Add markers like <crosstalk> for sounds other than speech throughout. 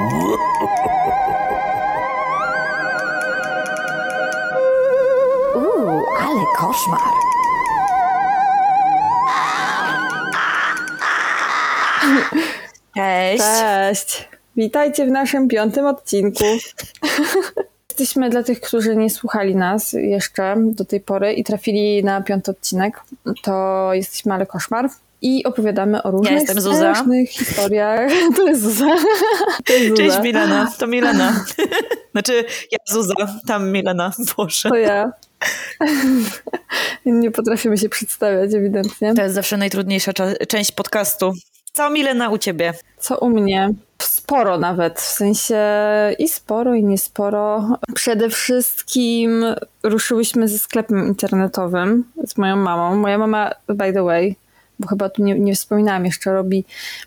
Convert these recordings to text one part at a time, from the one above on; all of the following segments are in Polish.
Uuu, ale koszmar. Cześć. Cześć! Witajcie w naszym piątym odcinku. Jesteśmy dla tych, którzy nie słuchali nas jeszcze do tej pory i trafili na piąty odcinek. To jesteśmy ale koszmar. I opowiadamy o różnych jestem Zuza. strasznych historiach. <laughs> To jest Zuza. To jest Zuza. Cześć Milena, to Milena. <laughs> Znaczy ja Zuza, tam Milena, Boże. To ja. <laughs> Nie potrafimy się przedstawiać ewidentnie. To jest zawsze najtrudniejsza część podcastu. Co Milena u ciebie? Co u mnie? Sporo nawet, w sensie i sporo, i niesporo. Przede wszystkim ruszyłyśmy ze sklepem internetowym z moją mamą. Moja mama, by the way, bo chyba tu nie, nie wspominałam jeszcze, robi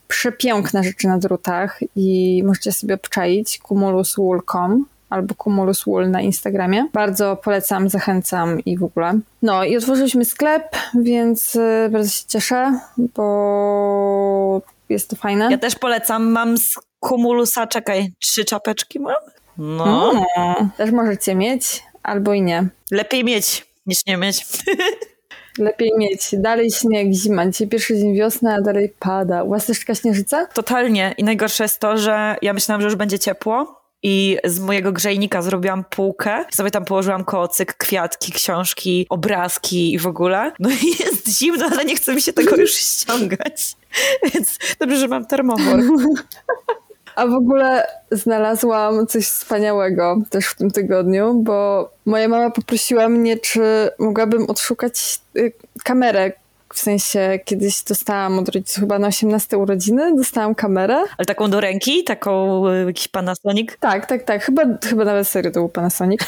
przepiękne rzeczy na drutach i możecie sobie obczaić cumuluswool.com albo Cumulus Wool na Instagramie. Bardzo polecam, zachęcam i w ogóle. No i otworzyliśmy sklep, więc y, bardzo się cieszę, bo jest to fajne. Ja też polecam, mam z Cumulusa, czekaj, trzy czapeczki mam? No, Mm, też możecie mieć, albo i nie. lepiej mieć niż nie mieć. <laughs> Lepiej mieć. Dalej śnieg, zima. Dzisiaj pierwszy dzień wiosny, a dalej pada. U was też taka śnieżyca? Totalnie. I najgorsze jest to, że ja myślałam, że już będzie ciepło. I z mojego grzejnika zrobiłam półkę. Sobie tam położyłam kocyk, kwiatki, książki, obrazki i w ogóle. No i <laughs> jest zimno, ale nie chce mi się tego już ściągać. <laughs> Więc dobrze, że mam termowor. <laughs> A w ogóle znalazłam coś wspaniałego też w tym tygodniu, bo moja mama poprosiła mnie, czy mogłabym odszukać y, kamerę. W sensie kiedyś dostałam od rodziców chyba na 18 urodziny, dostałam kamerę. Ale taką do ręki? Taką y, jakiś Panasonic? Tak, tak, tak. Chyba, chyba nawet serio to był Panasonic.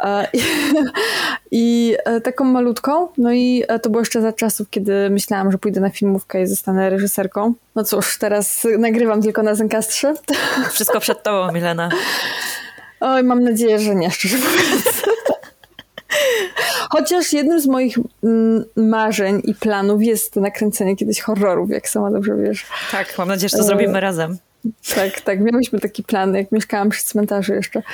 E, I, I e, taką malutką. No i e, to było jeszcze za czasów, kiedy myślałam, że pójdę na filmówkę i zostanę reżyserką. No cóż, teraz nagrywam tylko na Zencastrze. Wszystko przed tobą, Milena. Oj, mam nadzieję, że nie, szczerze mówiąc. Chociaż jednym z moich mm, marzeń i planów jest nakręcenie kiedyś horrorów, jak sama dobrze wiesz. Tak, mam nadzieję, że to zrobimy razem. Tak, tak, miałyśmy taki plan, jak mieszkałam przy cmentarzu jeszcze. <laughs>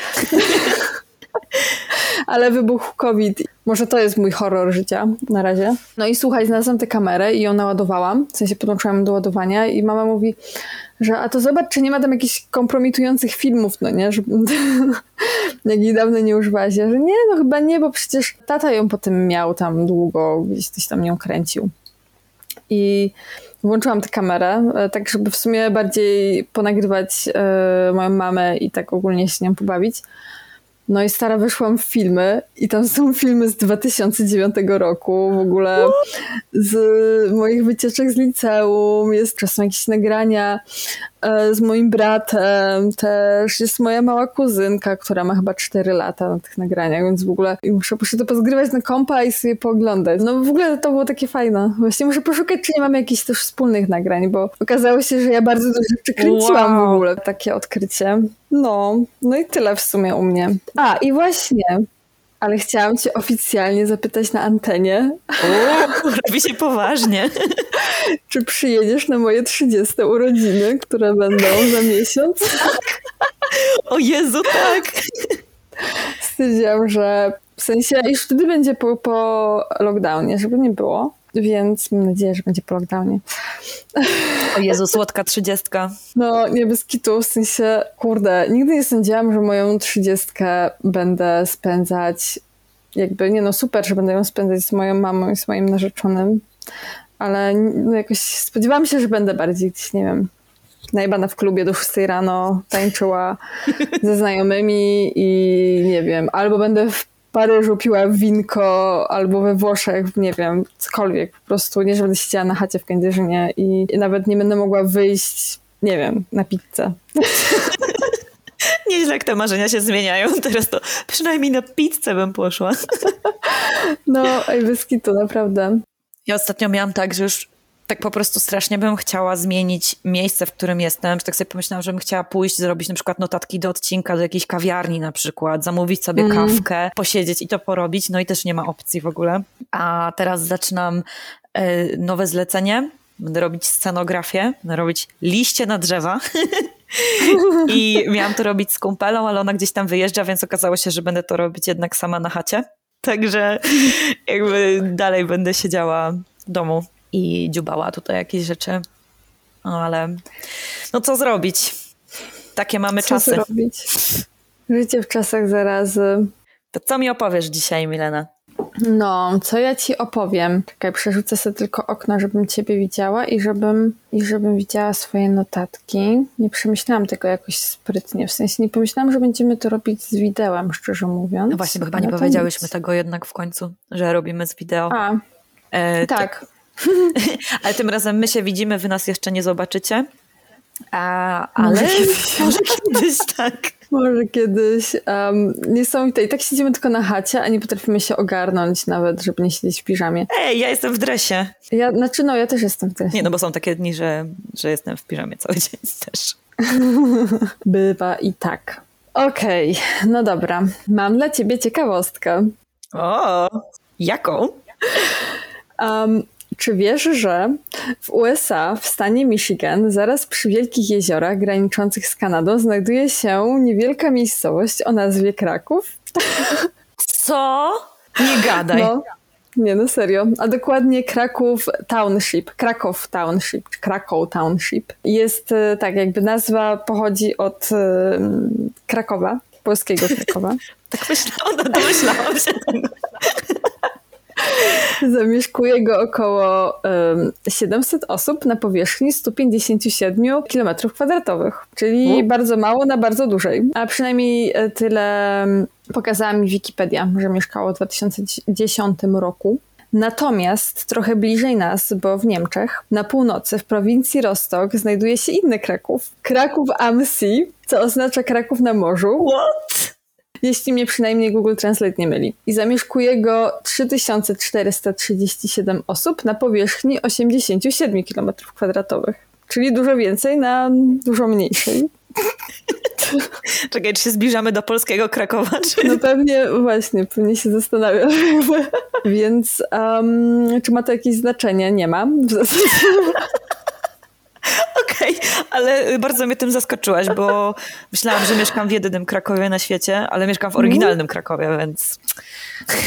Ale wybuchł COVID. Może to jest mój horror życia na razie. No i słuchaj, znalazłam tę kamerę i ją naładowałam. W sensie podłączyłam do ładowania i mama mówi, że a to zobacz, czy nie ma tam jakichś kompromitujących filmów, no nie? Że, <laughs> jak jej dawno nie używałaś. Ja, że nie, no chyba nie, bo przecież tata ją potem miał tam długo, gdzieś coś tam nią kręcił. I włączyłam tę kamerę, e, tak żeby w sumie bardziej ponagrywać e, moją mamę i tak ogólnie się nią pobawić. No i stara wyszłam w filmy i tam są filmy z 2009 roku, w ogóle z moich wycieczek z liceum, jest czasem jakieś nagrania z moim bratem, też jest moja mała kuzynka, która ma chyba 4 lata na tych nagraniach, więc w ogóle muszę, muszę to pozgrywać na kompa i sobie pooglądać. No w ogóle to było takie fajne. Właśnie muszę poszukać, czy nie mamy jakichś też wspólnych nagrań, bo okazało się, że ja bardzo dużo rzeczy kręciłam Wow. w ogóle. Takie odkrycie. No, no i tyle w sumie u mnie. A, i właśnie, ale chciałam cię oficjalnie zapytać na antenie, Uuu, <laughs> robi się poważnie. czy przyjedziesz na moje 30 urodziny, które będą za miesiąc? O Jezu, tak. Stwierdziłam, że w sensie już wtedy będzie po, po lockdownie, żeby nie było, więc mam nadzieję, że będzie po lockdownie. O Jezu, słodka trzydziestka. No, nie bez kitu, w sensie, kurde, nigdy nie sądziłam, że moją trzydziestkę będę spędzać, jakby, nie no, super, że będę ją spędzać z moją mamą i z moim narzeczonym, ale no, jakoś spodziewałam się, że będę bardziej gdzieś, nie wiem, najebana w klubie do 6 rano, tańczyła ze znajomymi i nie wiem, albo będę w Paryżu piła winko, albo we Włoszech, nie wiem, cokolwiek, po prostu nie, że będę siedziała na chacie w Kędzierzynie i nawet nie będę mogła wyjść, nie wiem, na pizzę. <laughs> Nieźle jak te marzenia się zmieniają. Teraz to przynajmniej na pizzę bym poszła. <laughs> No, ej, bez kitu, naprawdę. Ja ostatnio miałam tak, że już tak po prostu strasznie bym chciała zmienić miejsce, w którym jestem. Tak sobie pomyślałam, że bym chciała pójść, zrobić na przykład notatki do odcinka, do jakiejś kawiarni na przykład, zamówić sobie Mm. kawkę, posiedzieć i to porobić. No i też nie ma opcji w ogóle. A teraz zaczynam e, nowe zlecenie będę robić scenografię, będę robić liście na drzewa. <laughs> I miałam to robić z kumpelą, ale ona gdzieś tam wyjeżdża, więc okazało się, że będę to robić jednak sama na chacie. Także jakby dalej będę siedziała w domu i dziubała tutaj jakieś rzeczy. No ale no co zrobić? Takie mamy Co czasy. zrobić? Życie w czasach zarazy. To co mi opowiesz dzisiaj, Milena? No, co ja ci opowiem? Czekaj, przerzucę sobie tylko okno, żebym ciebie widziała i żebym, i żebym widziała swoje notatki. Nie przemyślałam tego jakoś sprytnie, w sensie nie pomyślałam, że będziemy to robić z widełem, szczerze mówiąc. No właśnie, bo chyba nie No powiedziałyśmy nic. tego jednak w końcu, że robimy z wideo. A, E, tak. <laughs> Ale tym razem my się widzimy, wy nas jeszcze nie zobaczycie. A, ale Może <laughs> kiedyś. tak. Może kiedyś. Um, niesamowite. I tak siedzimy tylko na chacie, a nie potrafimy się ogarnąć nawet, żeby nie siedzieć w piżamie. Ej, ja jestem w dresie. Ja, znaczy, no, ja też jestem w dresie. Nie, no bo są takie dni, że, że jestem w piżamie cały dzień <laughs> też. Bywa i tak. Okej, no dobra. Mam dla ciebie ciekawostkę. O, jaką? Um, czy wiesz, że w USA, w stanie Michigan, zaraz przy wielkich jeziorach graniczących z Kanadą, znajduje się niewielka miejscowość o nazwie Kraków? Co? Nie gadaj. No, nie, no serio. A dokładnie Kraków Township, Krakow Township, czy Krakow Township. Jest e, tak, jakby nazwa pochodzi od e, Krakowa, polskiego Krakowa. <laughs> Tak myślałam, no domyślałam się <laughs> tego. <laughs> Zamieszkuje go około em, 700 osób na powierzchni 157 km kwadratowych, czyli U. bardzo mało na bardzo dużej. A przynajmniej e, tyle pokazała mi Wikipedia, że mieszkało w 2010 roku. Natomiast trochę bliżej nas, bo w Niemczech, na północy, w prowincji Rostock, znajduje się inny Kraków. Kraków am See, co oznacza Kraków na morzu What? Jeśli mnie przynajmniej Google Translate nie myli. I zamieszkuje go 3437 osób na powierzchni 87 km kwadratowych. Czyli dużo więcej na dużo mniejszej. <laughs> Czekaj, czy się zbliżamy do polskiego Krakowa, czy... No pewnie właśnie, pewnie się zastanawiam. <laughs> Więc um, czy ma to jakieś znaczenie? Nie ma. W zasadzie. <laughs> Okej, ale bardzo mnie tym zaskoczyłaś, bo myślałam, że mieszkam w jedynym Krakowie na świecie, ale mieszkam w oryginalnym Krakowie, więc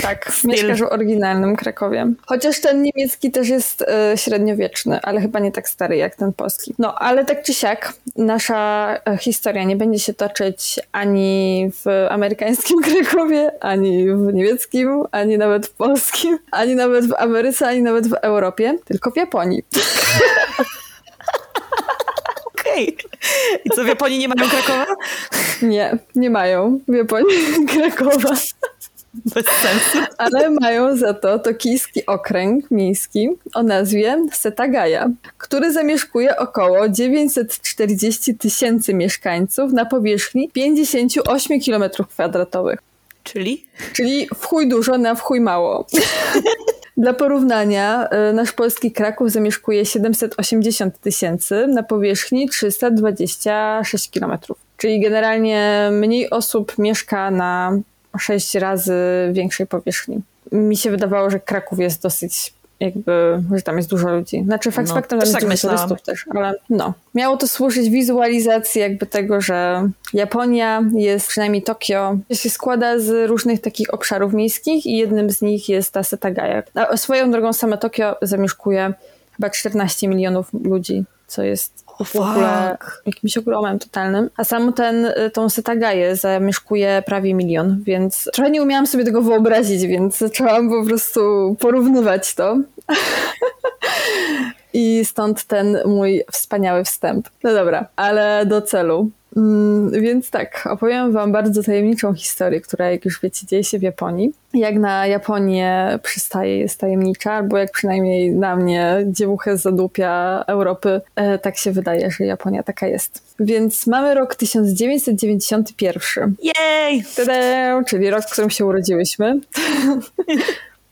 Tak, <laughs> Styl. mieszkasz w oryginalnym Krakowie. Chociaż ten niemiecki też jest e, średniowieczny, ale chyba nie tak stary jak ten polski. No, ale tak czy siak, nasza e, historia nie będzie się toczyć ani w amerykańskim <laughs> Krakowie, ani w niemieckim, ani nawet w polskim, ani nawet w Ameryce, ani nawet w Europie, tylko w Japonii. Okej. I co, w Japonii nie mają Krakowa? Nie, nie mają w Japonii <laughs> Krakowa. Bez sensu. ale mają za to tokijski okręg miejski o nazwie Setagaya, który zamieszkuje około 940 tysięcy mieszkańców na powierzchni 58 km kwadratowych. Czyli? Czyli w chuj dużo na w chuj mało. <laughs> Dla porównania, y, nasz polski Kraków zamieszkuje 780 tysięcy na powierzchni 326 km. Czyli generalnie mniej osób mieszka na 6 razy większej powierzchni. Mi się wydawało, że Kraków jest dosyć jakby, że tam jest dużo ludzi. Znaczy fakt No, faktem, że tak turystów też, ale no. Miało to służyć wizualizacji jakby tego, że Japonia jest, przynajmniej Tokio, się składa z różnych takich obszarów miejskich i jednym z nich jest ta Setagaya. A swoją drogą same Tokio zamieszkuje chyba 14 milionów ludzi, co jest w ogóle jakimś ogromem totalnym. A sam ten, tą Setagaję zamieszkuje prawie milion, więc trochę nie umiałam sobie tego wyobrazić, więc zaczęłam po prostu porównywać to. <laughs> I stąd ten mój wspaniały wstęp. No dobra, ale do celu. Mm, więc tak, opowiem Wam bardzo tajemniczą historię, która, jak już wiecie, dzieje się w Japonii. Jak na Japonię przystaje, jest tajemnicza, albo jak przynajmniej na mnie dziewuchę zadupia Europy, e, tak się wydaje, że Japonia taka jest. Więc mamy rok 1991. Jej! Tada! Czyli rok, w którym się urodziłyśmy. <laughs>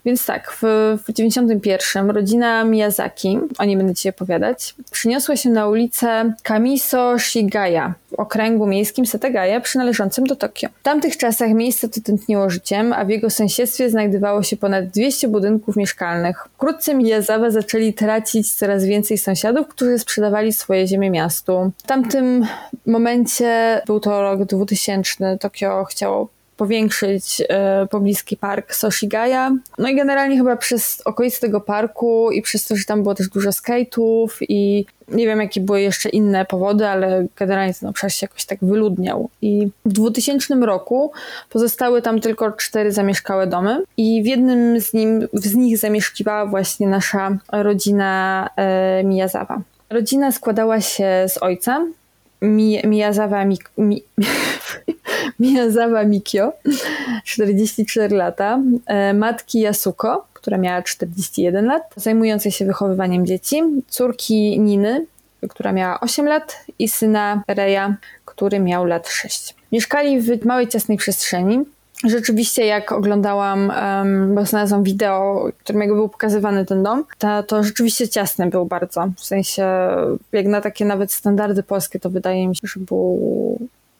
Więc tak, w, w 91 rodzina Miyazaki, o niej będę Ci opowiadać, przyniosła się na ulicę Kamiso Shigaya w okręgu miejskim Setagaya przynależącym do Tokio. W tamtych czasach miejsce to tętniło życiem, a w jego sąsiedztwie znajdowało się ponad 200 budynków mieszkalnych. Wkrótce Miyazawa zaczęli tracić coraz więcej sąsiadów, którzy sprzedawali swoje ziemie miastu. W tamtym momencie, był to rok 2000, Tokio chciało powiększyć e, pobliski park Soshigaya. No i generalnie chyba przez okolice tego parku i przez to, że tam było też dużo skate'ów i nie wiem jakie były jeszcze inne powody, ale generalnie ten obszar się jakoś tak wyludniał. I w 2000 roku pozostały tam tylko cztery zamieszkałe domy i w jednym z, nim, z nich zamieszkiwała właśnie nasza rodzina e, Miyazawa. Rodzina składała się z ojca, Mi, Miyazawa Mi, Mi, <laughs> Miyazawa Mikio, 44 lata, e, matki Yasuko, która miała 41 lat, zajmującej się wychowywaniem dzieci, córki Niny, która miała 8 lat i syna Reja, który miał lat 6. Mieszkali w małej, ciasnej przestrzeni. Rzeczywiście, jak oglądałam, um, bo znalazłam wideo, którym jakby był pokazywany ten dom, to, to rzeczywiście ciasny był bardzo. W sensie, jak na takie nawet standardy polskie, to wydaje mi się, że był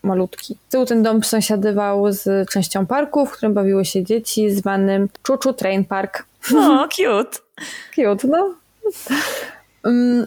malutki. Z tyłu ten dom sąsiadywał z częścią parku, w którym bawiły się dzieci, zwanym Chuchu Train Park. O, cute. Cute, no.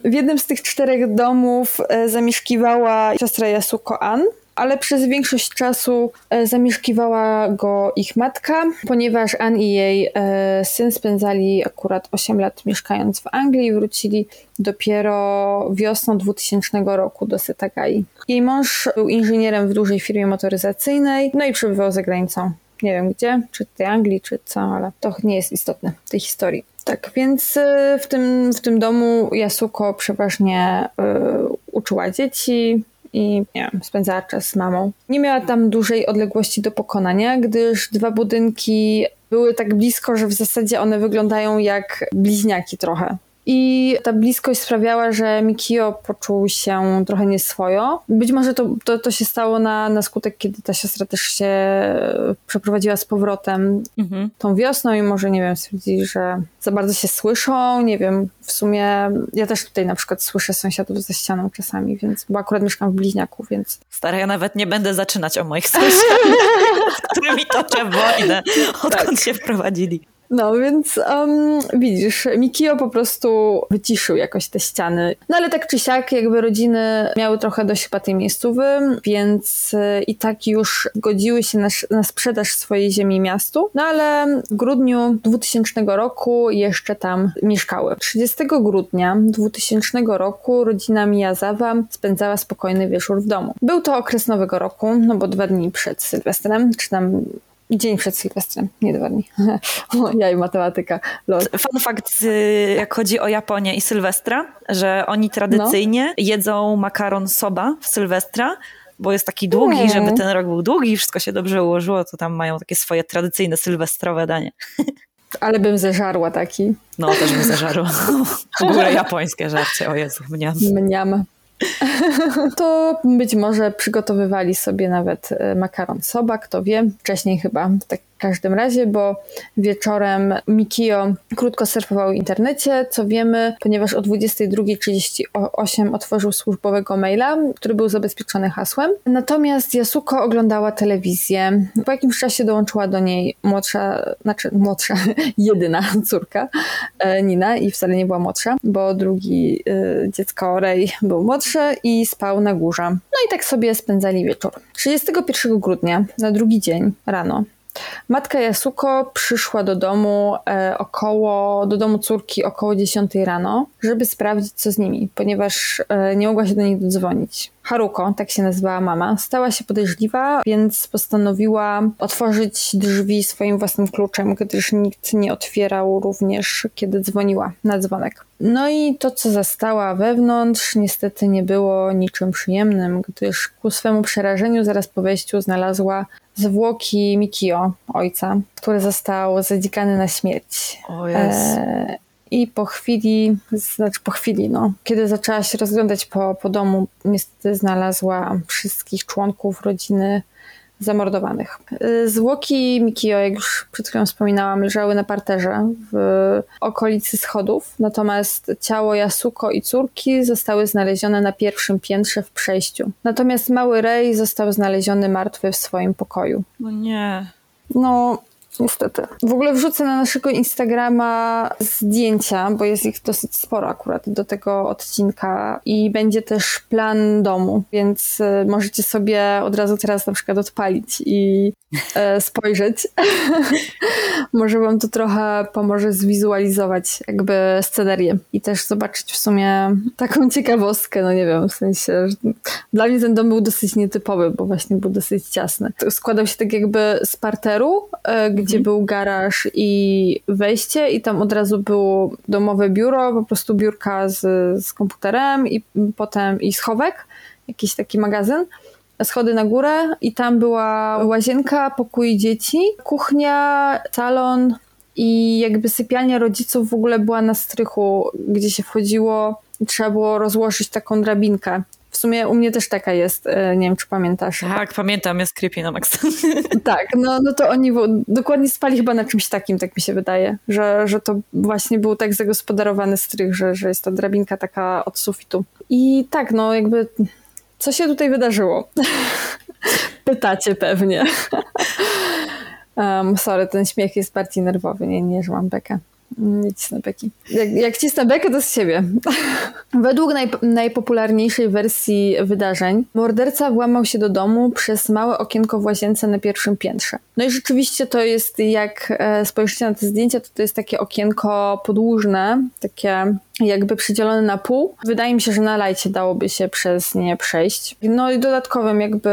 W jednym z tych czterech domów e, zamieszkiwała siostra Yasuko An, ale przez większość czasu e, zamieszkiwała go ich matka, ponieważ Ann i jej e, syn spędzali akurat 8 lat mieszkając w Anglii i wrócili dopiero wiosną 2000 roku do Setagai. Jej mąż był inżynierem w dużej firmie motoryzacyjnej, no i przebywał za granicą. Nie wiem gdzie, czy w tej Anglii, czy co, ale to nie jest istotne w tej historii. Tak, więc e, w tym, w tym domu Yasuko przeważnie y, uczyła dzieci, i nie wiem, spędzała czas z mamą. Nie miała tam dużej odległości do pokonania, gdyż dwa budynki były tak blisko, że w zasadzie one wyglądają jak bliźniaki trochę. I ta bliskość sprawiała, że Mikio poczuł się trochę nieswojo. Być może to, to, to się stało na, na skutek, kiedy ta siostra też się przeprowadziła z powrotem mhm. tą wiosną i może, nie wiem, stwierdzili, że za bardzo się słyszą. Nie wiem, w sumie ja też tutaj na przykład słyszę sąsiadów ze ścianą czasami, więc, bo akurat mieszkam w Bliźniaku, więc... Stara, ja nawet nie będę zaczynać o moich sąsiadach, <laughs> z którymi toczę wojnę, odkąd tak. się wprowadzili. No więc um, widzisz, Mikio po prostu wyciszył jakoś te ściany. No ale tak czy siak, jakby rodziny miały trochę dość chyba tej miejscowy, więc y, i tak już godziły się na, na sprzedaż swojej ziemi miastu. No ale w grudniu 2000 roku jeszcze tam mieszkały. 30 grudnia 2000 roku rodzina Miyazawa spędzała spokojny wieczór w domu. Był to okres nowego roku, no bo dwa dni przed Sylwestrem, czy tam Dzień przed Sylwestrem, nie dwa dni. <laughs> ja i matematyka. Los. Fun fact, jak chodzi o Japonię i Sylwestra, że oni tradycyjnie no. jedzą makaron soba w Sylwestra, bo jest taki długi, mm. żeby ten rok był długi i wszystko się dobrze ułożyło, to tam mają takie swoje tradycyjne sylwestrowe danie. <laughs> Ale bym zeżarła taki. No, też bym zeżarła. W ogóle japońskie żarcie, o Jezu, mniam. Mniam. <laughs> To być może przygotowywali sobie nawet e, makaron soba, kto wie. Wcześniej chyba, tak w każdym razie, bo wieczorem Mikio krótko surfował w internecie, co wiemy, ponieważ o 22.38 otworzył służbowego maila, który był zabezpieczony hasłem. Natomiast Yasuko oglądała telewizję. Po jakimś czasie dołączyła do niej młodsza, znaczy młodsza, <laughs> jedyna córka e, Nina i wcale nie była młodsza, bo drugi y, dziecko Ray był młodszy i spał na górze. No i tak sobie spędzali wieczór. 31 grudnia, na drugi dzień rano, Matka Yasuko przyszła do domu e, około, do domu córki około 10 rano, żeby sprawdzić co z nimi, ponieważ e, nie mogła się do nich dodzwonić. Haruko, tak się nazywała mama, stała się podejrzliwa, więc postanowiła otworzyć drzwi swoim własnym kluczem, gdyż nikt nie otwierał również, kiedy dzwoniła na dzwonek. No i to, co zastała wewnątrz, niestety nie było niczym przyjemnym, gdyż ku swemu przerażeniu zaraz po wejściu znalazła zwłoki Mikio, ojca, który został zadzikany na śmierć. O e, I po chwili, znaczy po chwili, no, kiedy zaczęła się rozglądać po, po domu, niestety znalazła wszystkich członków rodziny zamordowanych. Y, Zwłoki Mikio, jak już przed chwilą wspominałam, leżały na parterze w okolicy schodów, natomiast ciało Yasuko i córki zostały znalezione na pierwszym piętrze w przejściu. Natomiast mały Rej został znaleziony martwy w swoim pokoju. No nie. No, niestety. W ogóle wrzucę na naszego Instagrama zdjęcia, bo jest ich dosyć sporo akurat do tego odcinka i będzie też plan domu, więc y, możecie sobie od razu teraz na przykład odpalić i e, spojrzeć. <laughs> Może wam to trochę pomoże zwizualizować jakby scenerię i też zobaczyć w sumie taką ciekawostkę, no nie wiem, w sensie, dla mnie ten dom był dosyć nietypowy, bo właśnie był dosyć ciasny. Składał się tak jakby z parteru, e, gdzie był garaż i wejście i tam od razu było domowe biuro, po prostu biurka z, z komputerem i potem i schowek, jakiś taki magazyn schody na górę i tam była łazienka, pokój dzieci, kuchnia, salon i jakby sypialnia rodziców w ogóle była na strychu, gdzie się wchodziło i trzeba było rozłożyć taką drabinkę. W sumie u mnie też taka jest, e, nie wiem czy pamiętasz. Tak, pamiętam, jest creepy na max. <laughs> Tak, no, no to oni dokładnie spali chyba na czymś takim, tak mi się wydaje, że, że to właśnie był tak zagospodarowany strych, że, że jest ta drabinka taka od sufitu. I tak, no jakby co się tutaj wydarzyło? <laughs> Pytacie pewnie. <laughs> Um, sorry, ten śmiech jest bardziej nerwowy, nie, nie, że mam bekę. Nie cisnę beki. Jak, jak cisnę bekę, to z siebie. <laughs> Według naj, najpopularniejszej wersji wydarzeń, morderca włamał się do domu przez małe okienko w łazience na pierwszym piętrze. No i rzeczywiście to jest, jak e, spojrzycie na te zdjęcia, to to jest takie okienko podłużne, takie jakby przydzielone na pół. Wydaje mi się, że na lajcie dałoby się przez nie przejść. No i dodatkowym jakby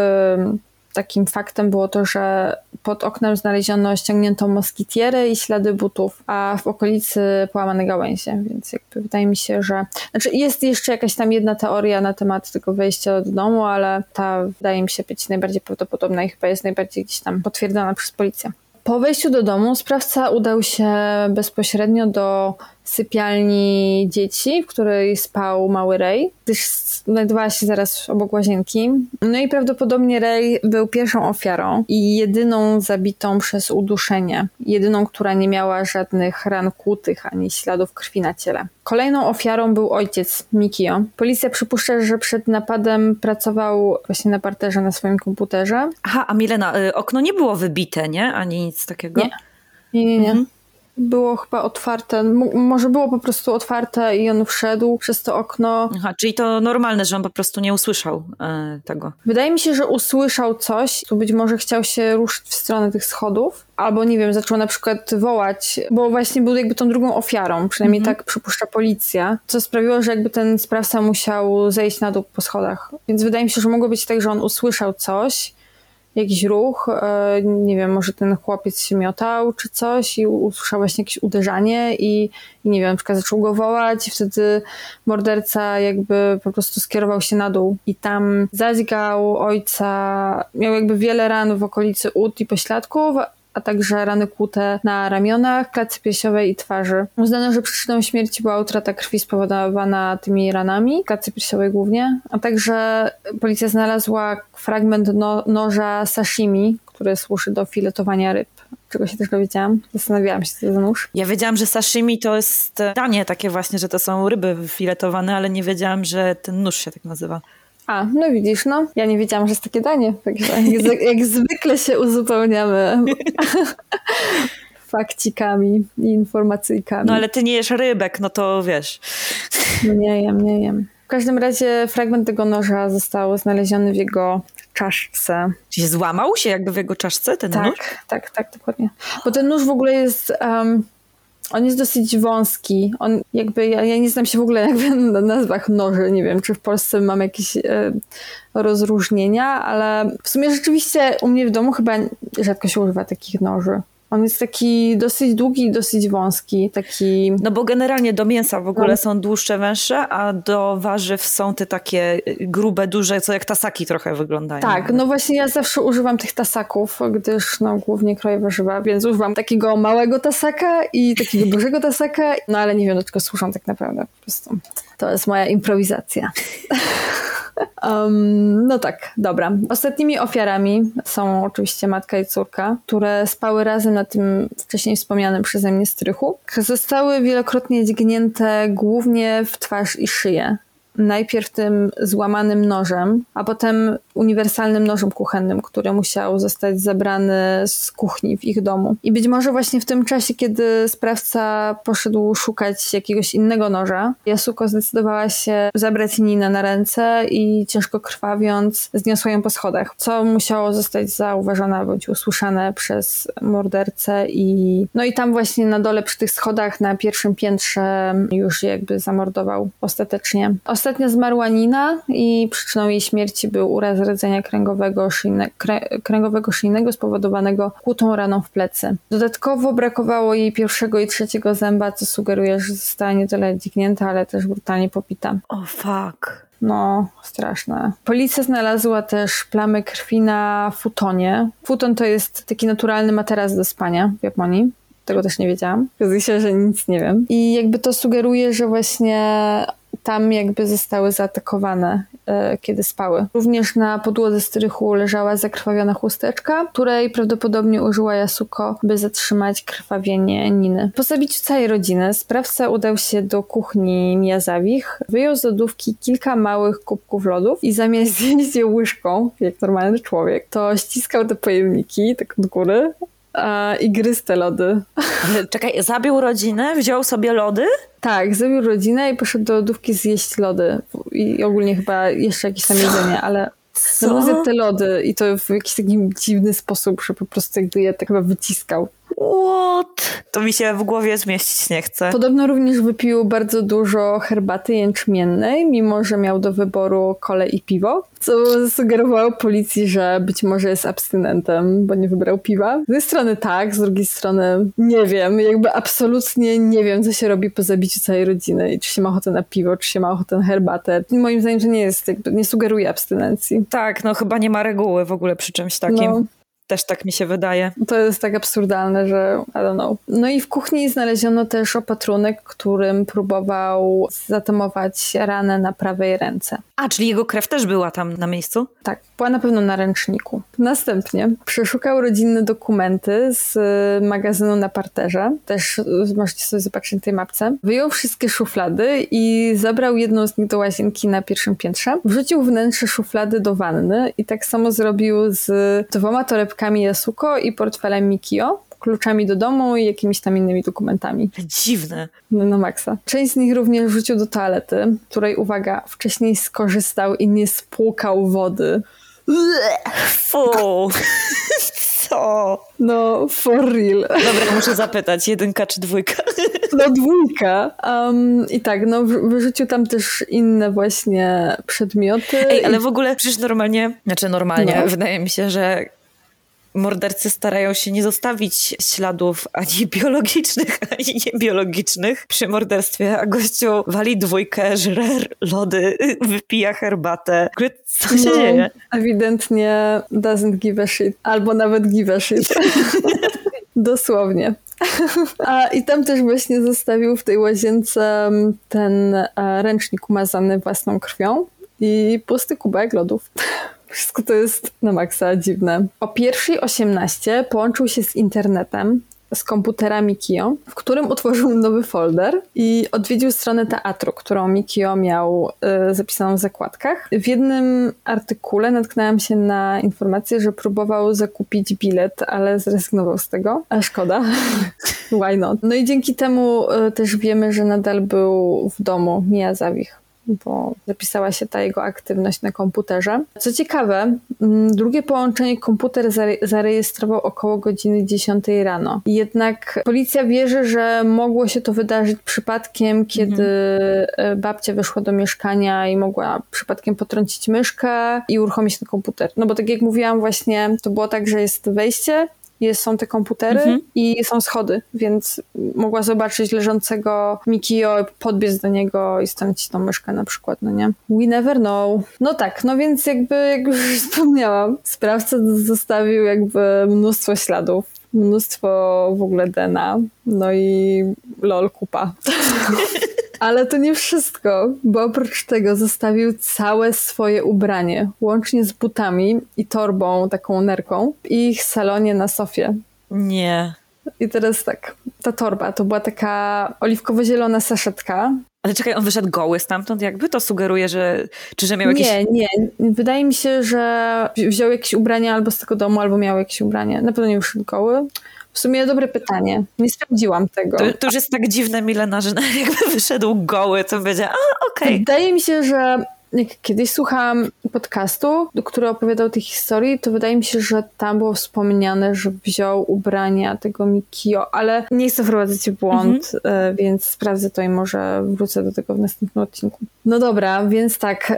takim faktem było to, że pod oknem znaleziono ściągniętą moskitierę i ślady butów, a w okolicy połamane gałęzie, więc jakby wydaje mi się, że... Znaczy jest jeszcze jakaś tam jedna teoria na temat tego wejścia do domu, ale ta wydaje mi się być najbardziej prawdopodobna i chyba jest najbardziej gdzieś tam potwierdzona przez policję. Po wejściu do domu sprawca udał się bezpośrednio do sypialni dzieci, w której spał mały Ray, gdyż znajdowała się zaraz obok łazienki. No i prawdopodobnie Ray był pierwszą ofiarą i jedyną zabitą przez uduszenie. Jedyną, która nie miała żadnych ran kłutych ani śladów krwi na ciele. Kolejną ofiarą był ojciec Mikio. Policja przypuszcza, że przed napadem pracował właśnie na parterze na swoim komputerze. Aha, a Milena, y, okno nie było wybite, nie? Ani nic takiego? Nie. Nie, nie, nie. Było chyba otwarte, M- może było po prostu otwarte i on wszedł przez to okno. Aha, czyli to normalne, że on po prostu nie usłyszał e, tego. Wydaje mi się, że usłyszał coś, tu być może chciał się ruszyć w stronę tych schodów, albo nie wiem, zaczął na przykład wołać, bo właśnie był jakby tą drugą ofiarą, przynajmniej tak przypuszcza policja, co sprawiło, że jakby ten sprawca musiał zejść na dół po schodach. Więc wydaje mi się, że mogło być tak, że on usłyszał coś, jakiś ruch, e, nie wiem, może ten chłopiec się miotał czy coś i usłyszał właśnie jakieś uderzanie i, nie wiem, na przykład zaczął go wołać i wtedy morderca jakby po prostu skierował się na dół. I tam zadźgał ojca, miał jakby wiele ran w okolicy ud i pośladków, a także rany kłute na ramionach, klatce piersiowej i twarzy. Uznano, że przyczyną śmierci była utrata krwi spowodowana tymi ranami, klatce piersiowej głównie, a także policja znalazła fragment no noża sashimi, który służy do filetowania ryb. Czego się też dowiedziałam. Zastanawiałam się, co to za nóż. Ja wiedziałam, że sashimi to jest danie takie właśnie, że to są ryby filetowane, ale nie wiedziałam, że ten nóż się tak nazywa. A, no widzisz, no. Ja nie wiedziałam, że jest takie danie, także jak, <laughs> jak zwykle się uzupełniamy <laughs> fakcikami i informacyjkami. No ale ty nie jesz rybek, no to wiesz. No nie jem, nie jem. W każdym razie fragment tego noża został znaleziony w jego czaszce. Czy się złamał się jakby w jego czaszce ten Tak, nóż? tak, tak, dokładnie. Bo ten nóż w ogóle jest... Um, on jest dosyć wąski. On jakby, ja, ja nie znam się w ogóle jakby na nazwach noży. Nie wiem, czy w Polsce mam jakieś e, rozróżnienia, ale w sumie rzeczywiście u mnie w domu chyba rzadko się używa takich noży. On jest taki dosyć długi i dosyć wąski. Taki... No bo generalnie do mięsa w ogóle No. są dłuższe, węższe, a do warzyw są te takie y, grube, duże, co jak tasaki trochę wyglądają. Tak, no właśnie ja zawsze używam tych tasaków, gdyż no głównie kroję warzywa, więc używam takiego małego tasaka i takiego dużego tasaka, no ale nie wiem do czego służą tak naprawdę, po prostu. To jest moja improwizacja. <laughs> Um, no tak, dobra. Ostatnimi ofiarami są oczywiście matka i córka, które spały razem na tym wcześniej wspomnianym przeze mnie strychu. Zostały wielokrotnie dźgnięte głównie w twarz i szyję najpierw tym złamanym nożem, a potem uniwersalnym nożem kuchennym, który musiał zostać zabrany z kuchni w ich domu. I być może właśnie w tym czasie, kiedy sprawca poszedł szukać jakiegoś innego noża, Yasuko zdecydowała się zabrać Ninę na ręce i ciężko krwawiąc zniosła ją po schodach, co musiało zostać zauważone bądź usłyszane przez mordercę i no i tam właśnie na dole przy tych schodach na pierwszym piętrze już jakby zamordował ostatecznie. Ostatnio zmarła Nina i przyczyną jej śmierci był uraz rdzenia kręgowego, szyjne, krę, kręgowego szyjnego spowodowanego kłutą raną w plecy. Dodatkowo brakowało jej pierwszego i trzeciego zęba, co sugeruje, że została nie tyle dźgnięta, ale też brutalnie popita. O oh, fuck. No, straszne. Policja znalazła też plamy krwi na futonie. Futon to jest taki naturalny materac do spania w Japonii. Tego też nie wiedziałam. Okazuje się, że nic nie wiem. I jakby to sugeruje, że właśnie tam jakby zostały zaatakowane, e, kiedy spały. Również na podłodze strychu leżała zakrwawiona chusteczka, której prawdopodobnie użyła Yasuko, by zatrzymać krwawienie Niny. Po zabiciu całej rodziny sprawca udał się do kuchni Miyazawich, wyjął z lodówki kilka małych kubków lodów i zamiast <laughs> zjeść je łyżką, jak normalny człowiek, to ściskał te pojemniki tak od góry i gryzł te lody. Czekaj, zabił rodzinę, wziął sobie lody? Tak, zabił rodzinę i poszedł do lodówki zjeść lody. I ogólnie chyba jeszcze jakieś tam jedzenie, ale zjadł te lody i to w jakiś taki dziwny sposób, że po prostu jakby je tak chyba wyciskał. What? To mi się w głowie zmieścić nie chce. Podobno również wypił bardzo dużo herbaty jęczmiennej, mimo że miał do wyboru kole i piwo, co sugerowało policji, że być może jest abstynentem, bo nie wybrał piwa. Z jednej strony tak, z drugiej strony nie wiem, jakby absolutnie nie wiem, co się robi po zabiciu całej rodziny i czy się ma ochotę na piwo, czy się ma ochotę na herbatę. Moim zdaniem to nie jest, jakby nie sugeruje abstynencji. Tak, no chyba nie ma reguły w ogóle przy czymś takim. No. Też tak mi się wydaje. To jest tak absurdalne, że I don't know. No i w kuchni znaleziono też opatrunek, którym próbował zatamować ranę na prawej ręce. A, czyli jego krew też była tam na miejscu? Tak, była na pewno na ręczniku. Następnie przeszukał rodzinne dokumenty z magazynu na parterze. Też możecie sobie zobaczyć na tej mapce. Wyjął wszystkie szuflady i zabrał jedną z nich do łazienki na pierwszym piętrze. Wrzucił wnętrze szuflady do wanny i tak samo zrobił z dwoma torebkami Yasuko i portfelem Mikio kluczami do domu i jakimiś tam innymi dokumentami. Dziwne. No, na maksa. Część z nich również wrzucił do toalety, której, uwaga, wcześniej skorzystał i nie spłukał wody. Fu. <laughs> Co? No, for real. Dobra, muszę zapytać, jedynka czy dwójka? <laughs> No, dwójka. Um, I tak, no, wyrzucił tam też inne właśnie przedmioty. Ej, ale w ogóle przecież normalnie, znaczy normalnie, no. wydaje mi się, że mordercy starają się nie zostawić śladów ani <laughs> biologicznych, ani niebiologicznych przy morderstwie, a gościu wali dwójkę, żre lody, <laughs> wypija herbatę. Co się no, dzieje? Ewidentnie doesn't give a shit. Albo nawet give a shit. <laughs> Dosłownie. A i tam też właśnie zostawił w tej łazience mm, ten e, ręcznik umazany własną krwią i pusty kubek lodów. Wszystko to jest na maksa dziwne. O pierwszej 18 połączył się z internetem, z komputera Mikio, w którym utworzył nowy folder i odwiedził stronę teatru, którą Mikio miał y, zapisaną w zakładkach. W jednym artykule natknęłam się na informację, że próbował zakupić bilet, ale zrezygnował z tego. A szkoda. <laughs> Why not? No i dzięki temu y, też wiemy, że nadal był w domu Miyazawich bo zapisała się ta jego aktywność na komputerze. Co ciekawe, mm, drugie połączenie komputer zarejestrował około godziny 10 rano. Jednak policja wierzy, że mogło się to wydarzyć przypadkiem, kiedy mhm. babcia weszła do mieszkania i mogła przypadkiem potrącić myszkę i uruchomić ten komputer. No bo tak jak mówiłam właśnie, to było tak, że jest wejście, jest, są te komputery mhm. i są schody, więc mogła zobaczyć leżącego Mikio, podbiec do niego i strącić tą myszkę na przykład, no nie? We never know. No tak, no więc jakby, jak już <laughs> wspomniałam, sprawca zostawił jakby mnóstwo śladów mnóstwo w ogóle DNA, no i lol kupa. <laughs> Ale to nie wszystko, bo oprócz tego zostawił całe swoje ubranie, łącznie z butami i torbą, taką nerką, w ich salonie na sofie. Nie. I teraz tak, ta torba to była taka oliwkowo-zielona saszetka. Ale czekaj, on wyszedł goły stamtąd jakby? To sugeruje, że... Czy że miał jakieś... Nie, nie. Wydaje mi się, że wziął jakieś ubrania albo z tego domu, albo miał jakieś ubranie. Na pewno nie wyszedł goły. W sumie dobre pytanie. Nie sprawdziłam tego. To, to już jest tak dziwne, Milena, że <laughs> jakby wyszedł goły, to będzie, a okej. Okay. Wydaje mi się, że jak kiedyś słuchałam podcastu, który opowiadał tej historii, to wydaje mi się, że tam było wspomniane, że wziął ubrania tego Mikio, ale nie chcę wprowadzać w błąd, mhm. więc sprawdzę to i może wrócę do tego w następnym odcinku. No dobra, więc tak,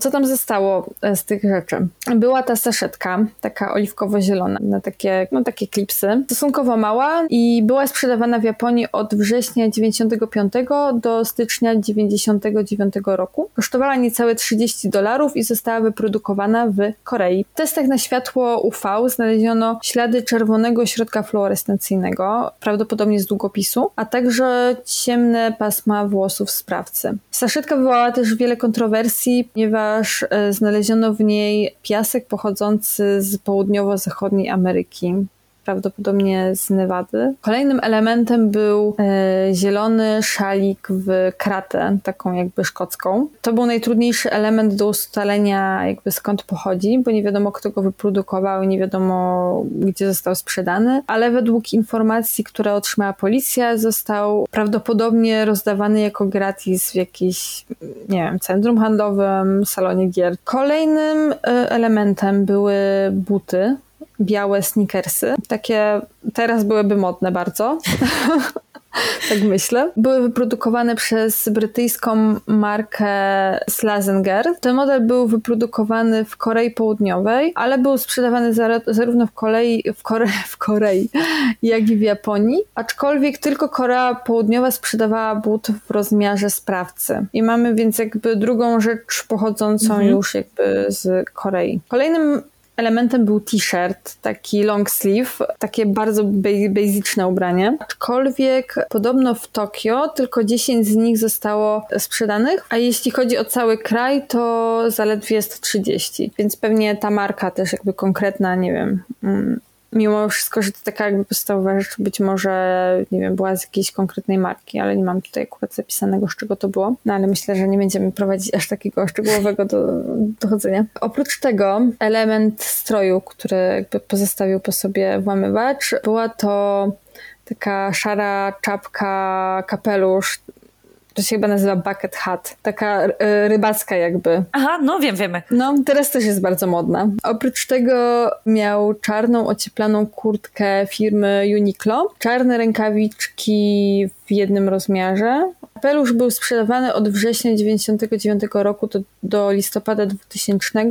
co tam zostało e, z tych rzeczy? Była ta saszetka, taka oliwkowo-zielona, na takie, no takie klipsy, stosunkowo mała i była sprzedawana w Japonii od września 95 do stycznia 99 roku. Kosztowała niecałe 30 dolarów i została wyprodukowana w Korei. W testach na światło UV znaleziono ślady czerwonego środka fluorescencyjnego, prawdopodobnie z długopisu, a także ciemne pasma włosów sprawcy. Saszetka wywołała też wiele kontrowersji, ponieważ e, znaleziono w niej piasek pochodzący z południowo-zachodniej Ameryki prawdopodobnie z Nevady. Kolejnym elementem był e, zielony szalik w kratę, taką jakby szkocką. To był najtrudniejszy element do ustalenia jakby skąd pochodzi, bo nie wiadomo kto go wyprodukował i nie wiadomo gdzie został sprzedany, ale według informacji, które otrzymała policja, został prawdopodobnie rozdawany jako gratis w jakimś, nie wiem, centrum handlowym, salonie gier. Kolejnym e, elementem były buty, białe sneakersy. Takie teraz byłyby modne bardzo. <laughs> tak myślę. Były wyprodukowane przez brytyjską markę Slazenger. Ten model był wyprodukowany w Korei Południowej, ale był sprzedawany zarówno w Korei, w, Kore, <laughs> w Korei, jak i w Japonii. Aczkolwiek tylko Korea Południowa sprzedawała but w rozmiarze sprawcy. I mamy więc jakby drugą rzecz pochodzącą mhm. już jakby z Korei. Kolejnym elementem był t-shirt, taki long sleeve, takie bardzo basicne ubranie. Aczkolwiek podobno w Tokio tylko 10 z nich zostało sprzedanych, a jeśli chodzi o cały kraj, to zaledwie 130. Więc pewnie ta marka też jakby konkretna, nie wiem, mm, mimo wszystko, że to taka jakby podstawowa rzecz, być może, nie wiem, była z jakiejś konkretnej marki, ale nie mam tutaj akurat zapisanego, z czego to było. No ale myślę, że nie będziemy prowadzić aż takiego szczegółowego do, dochodzenia. Oprócz tego element stroju, który jakby pozostawił po sobie włamywacz, była to taka szara czapka, kapelusz, to się chyba nazywa bucket hat. Taka y, rybacka jakby. Aha, no wiem, wiemy. No, teraz też jest bardzo modna. Oprócz tego miał czarną, ocieplaną kurtkę firmy Uniqlo, czarne rękawiczki w jednym rozmiarze. Pelusz był sprzedawany od września 1999 roku do, do listopada 2000.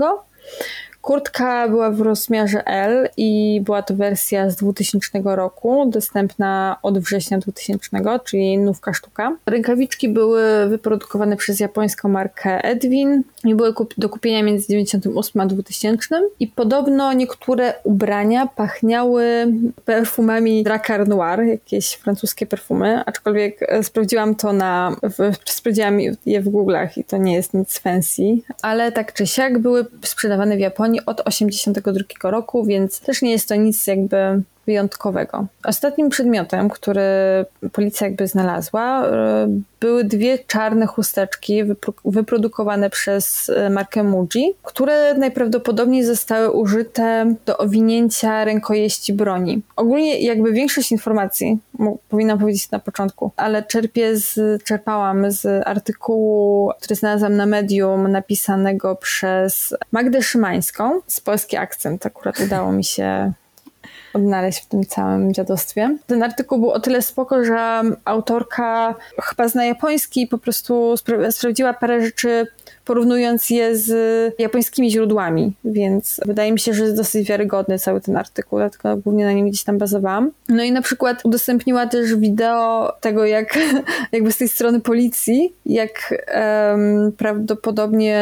Kurtka była w rozmiarze L i była to wersja z 2000 roku, dostępna od września 2000, czyli nówka sztuka. Rękawiczki były wyprodukowane przez japońską markę Edwin i były do kupienia między 98 a 2000 i podobno niektóre ubrania pachniały perfumami Dracar Noir, jakieś francuskie perfumy, aczkolwiek e, sprawdziłam to na, w, sprawdziłam je w Google'ach i to nie jest nic fancy, ale tak czy siak były sprzedawane w Japonii od 1982 roku, więc też nie jest to nic jakby wyjątkowego. Ostatnim przedmiotem, który policja jakby znalazła, e, były dwie czarne chusteczki wyprodukowane przez e, markę Muji, które najprawdopodobniej zostały użyte do owinięcia rękojeści broni. Ogólnie jakby większość informacji, powinnam powiedzieć na początku, ale czerpię z, czerpałam z artykułu, który znalazłam na Medium, napisanego przez Magdę Szymańską. Z polski akcent akurat udało mi się odnaleźć w tym całym dziadostwie. Ten artykuł był o tyle spoko, że autorka chyba zna japoński i po prostu sprawdziła parę rzeczy porównując je z japońskimi źródłami, więc wydaje mi się, że jest dosyć wiarygodny cały ten artykuł, dlatego głównie na nim gdzieś tam bazowałam. No i na przykład udostępniła też wideo tego, jak <laughs> jakby z tej strony policji, jak um, prawdopodobnie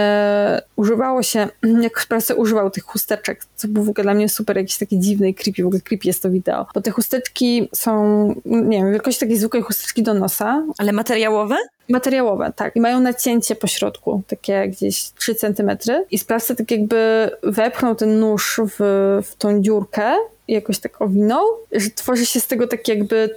używało się, <clears throat> jak sprawca używał tych chusteczek, co było w ogóle dla mnie super, jakieś takie dziwne i creepy, w ogóle creepy jest to wideo, bo te chusteczki są, nie wiem, wielkości takiej zwykłej chusteczki do nosa. Ale materiałowe? Materiałowe, tak. I mają nacięcie po środku, takie gdzieś 3 centymetry. I sprawca tak jakby wepchnął ten nóż w, w tą dziurkę i jakoś tak owinął, że tworzy się z tego tak jakby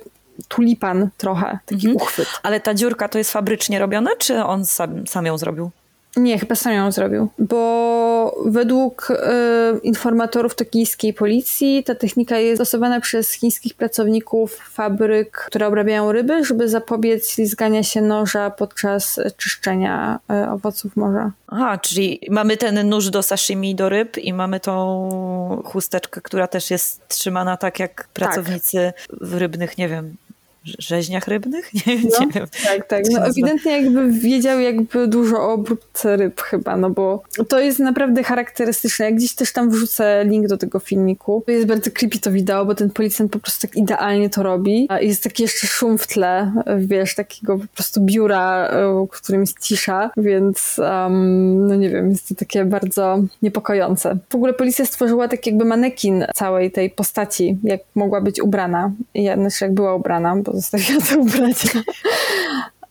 tulipan trochę, taki Mhm. uchwyt. Ale ta dziurka to jest fabrycznie robiona, czy on sam, sam ją zrobił? Nie, chyba sam ją zrobił, bo według e, informatorów tokijskiej policji ta technika jest stosowana przez chińskich pracowników fabryk, które obrabiają ryby, żeby zapobiec ślizgania się noża podczas czyszczenia e, owoców morza. Aha, czyli mamy ten nóż do sashimi, do ryb i mamy tą chusteczkę, która też jest trzymana tak jak pracownicy w rybnych, nie wiem, rzeźniach rybnych? <laughs> Nie, No, nie wiem. Tak, tak. No, ewidentnie jakby wiedział jakby dużo o obróbce ryb chyba, no bo to jest naprawdę charakterystyczne. Jak gdzieś też tam wrzucę link do tego filmiku. To jest bardzo creepy to wideo, bo ten policjant po prostu tak idealnie to robi. Jest taki jeszcze szum w tle, wiesz, takiego po prostu biura, e, w którym jest cisza, więc um, no nie wiem, jest to takie bardzo niepokojące. W ogóle policja stworzyła tak jakby manekin całej tej postaci, jak mogła być ubrana. Ja, znaczy jak była ubrana, bo zostawiła to ubranie.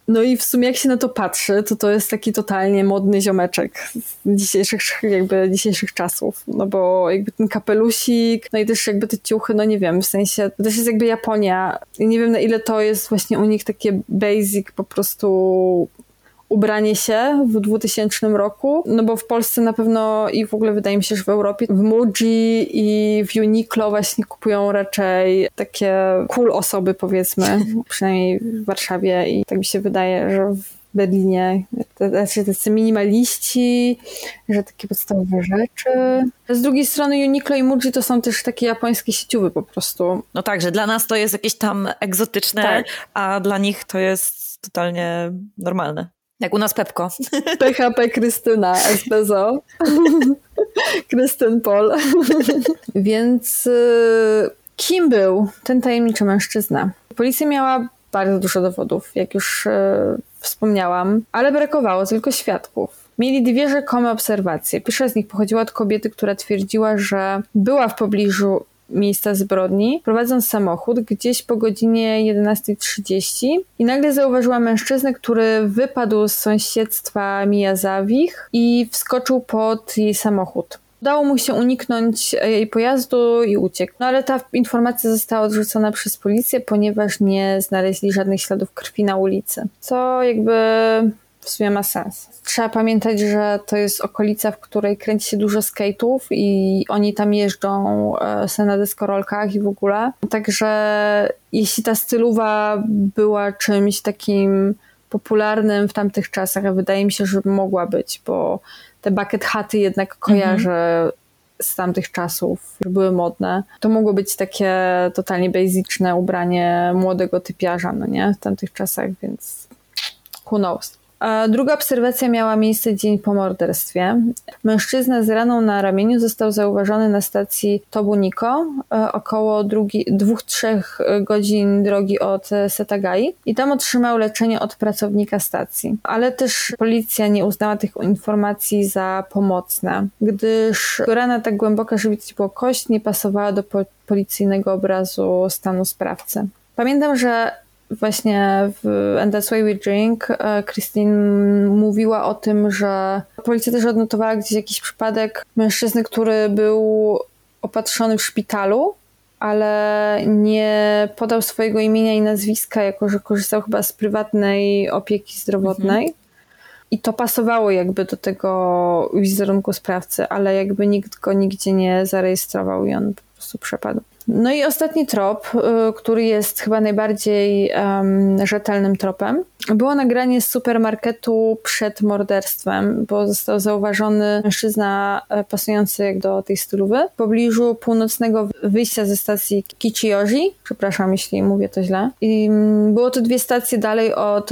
No i w sumie jak się na to patrzy, to to jest taki totalnie modny ziomeczek z dzisiejszych, jakby dzisiejszych czasów. No bo jakby ten kapelusik, no i też jakby te ciuchy, no nie wiem, w sensie, to też jest jakby Japonia. I nie wiem na ile to jest właśnie u nich takie basic po prostu ubranie się w 2000 roku, no bo w Polsce na pewno i w ogóle wydaje mi się, że w Europie w Muji i w Uniqlo właśnie kupują raczej takie cool osoby powiedzmy, <laughs> przynajmniej w Warszawie i tak mi się wydaje, że w Berlinie, znaczy tacy minimaliści, że takie podstawowe rzeczy. Z drugiej strony Uniqlo i Muji to są też takie japońskie sieciowy po prostu. No tak, że dla nas to jest jakieś tam egzotyczne, Tak. a dla nich to jest totalnie normalne. Jak u nas Pepko. <laughs> PHP Krystyna SBZO. <laughs> Krystyn Pol. <laughs> Więc y, kim był ten tajemniczy mężczyzna? Policja miała bardzo dużo dowodów, jak już y, wspomniałam, ale brakowało tylko świadków. Mieli dwie rzekome obserwacje. Pierwsza z nich pochodziła od kobiety, która twierdziła, że była w pobliżu miejsca zbrodni, prowadząc samochód gdzieś po godzinie 11.30 i nagle zauważyła mężczyznę, który wypadł z sąsiedztwa Miyazawich i wskoczył pod jej samochód. Udało mu się uniknąć jej pojazdu i uciekł. No ale ta informacja została odrzucona przez policję, ponieważ nie znaleźli żadnych śladów krwi na ulicy. Co jakby w sumie ma sens. Trzeba pamiętać, że to jest okolica, w której kręci się dużo skate'ów i oni tam jeżdżą se na deskorolkach i w ogóle. Także jeśli ta stylowa była czymś takim popularnym w tamtych czasach, a wydaje mi się, że mogła być, bo te bucket haty jednak kojarzę z tamtych czasów, że były modne. To mogło być takie totalnie basicne ubranie młodego typiarza, no nie? W tamtych czasach, więc who knows. Druga obserwacja miała miejsce dzień po morderstwie. Mężczyzna z raną na ramieniu został zauważony na stacji Tobuniko, e, około drugi- dwóch, trzech godzin drogi od e, Setagai i tam otrzymał leczenie od pracownika stacji. Ale też policja nie uznała tych informacji za pomocne, gdyż rana tak głęboka, że widać było kość, nie pasowała do po- policyjnego obrazu stanu sprawcy. Pamiętam, że właśnie w And That's Why We Drink e, Christine mówiła o tym, że policja też odnotowała gdzieś jakiś przypadek mężczyzny, który był opatrzony w szpitalu, ale nie podał swojego imienia i nazwiska, jako że korzystał chyba z prywatnej opieki zdrowotnej. I to pasowało jakby do tego wizerunku sprawcy, ale jakby nikt go nigdzie nie zarejestrował i on po prostu przepadł. No i ostatni trop, y, który jest chyba najbardziej em, rzetelnym tropem, było nagranie z supermarketu przed morderstwem, bo został zauważony mężczyzna e, pasujący jak do tej stylowy w pobliżu północnego wyjścia ze stacji Kichiyoji. Przepraszam, jeśli mówię to źle. I mm, było to dwie stacje dalej od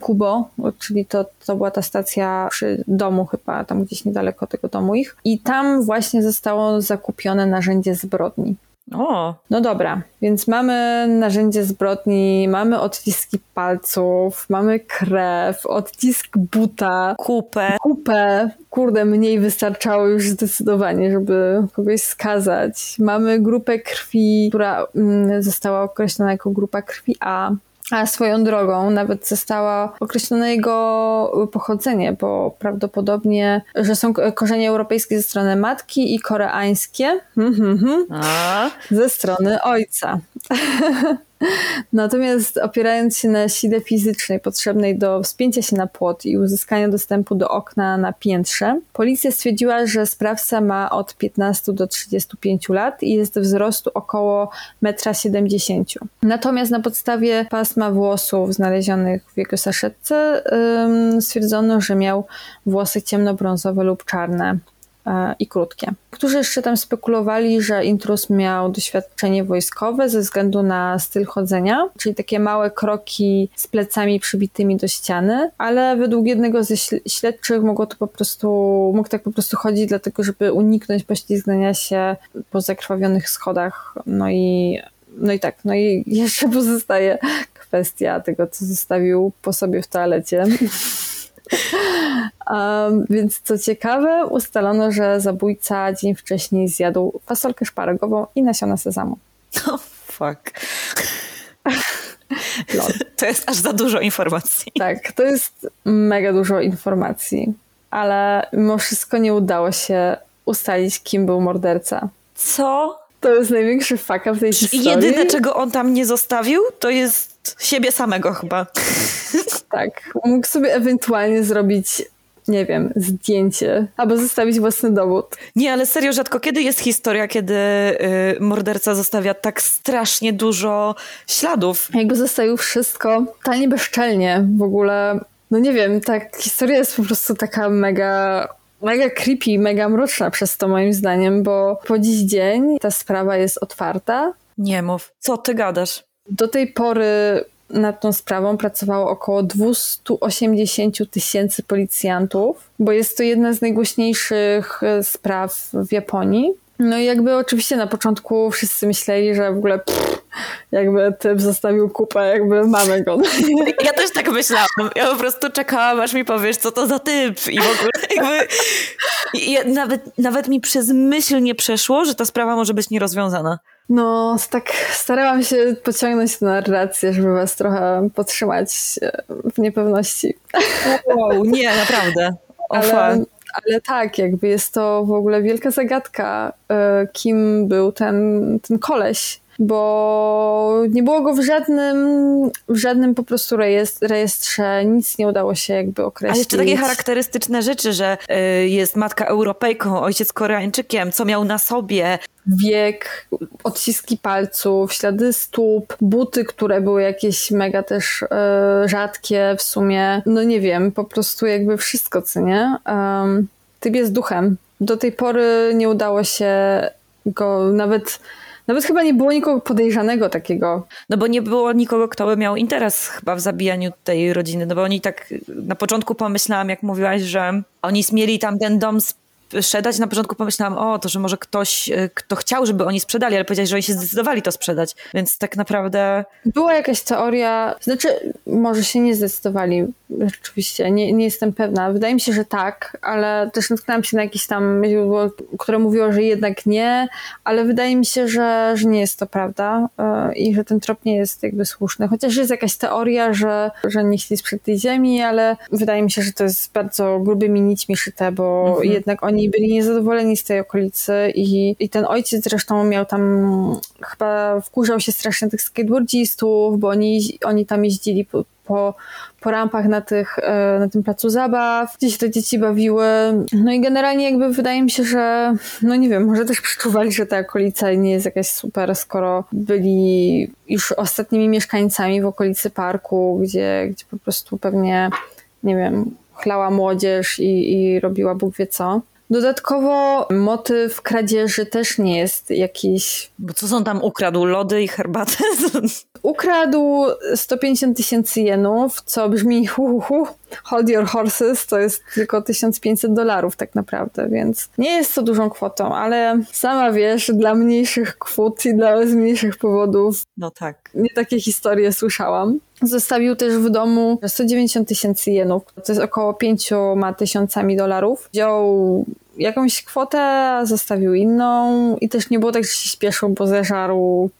Kubo, czyli to, to była ta stacja przy domu chyba, tam gdzieś niedaleko tego domu ich. I tam właśnie zostało zakupione narzędzie zbrodni. O, No dobra, więc mamy narzędzie zbrodni, mamy odciski palców, mamy krew, odcisk buta, kupę. kupę. Kurde, mniej wystarczało już zdecydowanie, żeby kogoś skazać. Mamy grupę krwi, która mm, została określona jako grupa krwi A. A swoją drogą nawet została określone jego pochodzenie, bo prawdopodobnie, że są korzenie europejskie ze strony matki i koreańskie mhm, mhm, A? ze strony ojca. <laughs> Natomiast opierając się na sile fizycznej potrzebnej do wspięcia się na płot i uzyskania dostępu do okna na piętrze, policja stwierdziła, że sprawca ma od 15 do 35 lat i jest wzrostu około 1,70 m. Natomiast na podstawie pasma włosów znalezionych w jego saszetce stwierdzono, że miał włosy ciemnobrązowe lub czarne. E, i krótkie. Którzy jeszcze tam spekulowali, że intrus miał doświadczenie wojskowe ze względu na styl chodzenia, czyli takie małe kroki z plecami przybitymi do ściany, ale według jednego ze śledczych mogło to po prostu, mógł tak po prostu chodzić dlatego, żeby uniknąć poślizgnięcia się po zakrwawionych schodach. No i no i tak, no i jeszcze pozostaje kwestia tego, co zostawił po sobie w toalecie. <laughs> <laughs> Um, więc co ciekawe, ustalono, że zabójca dzień wcześniej zjadł fasolkę szparagową i nasiona sezamu. Oh, fuck. <laughs> To jest aż za dużo informacji. Tak, to jest mega dużo informacji, ale mimo wszystko nie udało się ustalić, kim był morderca. Co? To jest największy fuck w tej historii. Jedyne, czego on tam nie zostawił, to jest siebie samego chyba. <laughs> Tak, mógł sobie ewentualnie zrobić nie wiem, zdjęcie albo zostawić własny dowód. Nie, ale serio, rzadko kiedy jest historia, kiedy y, morderca zostawia tak strasznie dużo śladów. Jakby zostawił wszystko totalnie bezczelnie w ogóle. No nie wiem, tak historia jest po prostu taka mega mega creepy, mega mroczna przez to moim zdaniem, bo po dziś dzień ta sprawa jest otwarta. Nie mów. Co ty gadasz? Do tej pory nad tą sprawą pracowało około 280 tysięcy policjantów, bo jest to jedna z najgłośniejszych e, spraw w Japonii. No i jakby oczywiście na początku wszyscy myśleli, że w ogóle pff, jakby typ zostawił kupę, jakby mamy go. <laughs> Ja też tak myślałam. Ja po prostu czekałam, aż mi powiesz, co to za typ i w ogóle jakby... Ja, nawet, nawet mi przez myśl nie przeszło, że ta sprawa może być nierozwiązana. No, tak starałam się pociągnąć tę narrację, żeby was trochę podtrzymać e, w niepewności. Wow, nie, naprawdę. <laughs> Ale, ale tak, jakby jest to w ogóle wielka zagadka, e, kim był ten, ten koleś, bo nie było go w żadnym, w żadnym po prostu rejestrze, nic nie udało się jakby określić. A jeszcze takie charakterystyczne rzeczy, że y, jest matka Europejką, ojciec Koreańczykiem, co miał na sobie. Wiek, odciski palców, ślady stóp, buty, które były jakieś mega też y, rzadkie w sumie. No nie wiem, po prostu jakby wszystko, co nie? Um, typ jest duchem. Do tej pory nie udało się go nawet nawet chyba nie było nikogo podejrzanego takiego. No bo nie było nikogo, kto by miał interes chyba w zabijaniu tej rodziny. No bo oni tak na początku pomyślałam, jak mówiłaś, że oni mieli tam ten dom sprzedać. Na początku pomyślałam, o, to, że może ktoś, y, kto chciał, żeby oni sprzedali, ale powiedziałeś, że oni się zdecydowali to sprzedać. Więc tak naprawdę... Była jakaś teoria, znaczy może się nie zdecydowali, rzeczywiście, nie, nie jestem pewna. Wydaje mi się, że tak, ale też natknęłam się na jakieś tam źródło, które mówiło, że jednak nie, ale wydaje mi się, że, że nie jest to prawda yy, i że ten trop nie jest jakby słuszny. Chociaż jest jakaś teoria, że, że nie chcieli sprzed tej ziemi, ale wydaje mi się, że to jest bardzo grubymi nićmi szyte, bo mhm. jednak oni oni byli niezadowoleni z tej okolicy i, i ten ojciec zresztą miał tam, chyba wkurzał się strasznie tych skateboardzistów, bo oni, oni tam jeździli po, po, po rampach na, tych, e, na tym placu zabaw, gdzie się te dzieci bawiły. No i generalnie jakby wydaje mi się, że no nie wiem, może też przeczuwali, że ta okolica nie jest jakaś super, skoro byli już ostatnimi mieszkańcami w okolicy parku, gdzie, gdzie po prostu pewnie, nie wiem, chlała młodzież i, i robiła Bóg wie co. Dodatkowo motyw kradzieży też nie jest jakiś. Bo co są tam ukradł? Lody i herbatę? <laughs> Ukradł 150 tysięcy jenów, co brzmi hu, hold your horses, to jest tylko 1500 dolarów tak naprawdę, więc nie jest to dużą kwotą, ale sama wiesz, dla mniejszych kwot i dla mniejszych powodów. No tak. Nie takie historie słyszałam. Zostawił też w domu 190 tysięcy jenów, to jest około 5 tysiącami dolarów. Wziął jakąś kwotę, zostawił inną i też nie było tak, że się śpieszył, bo zeżarł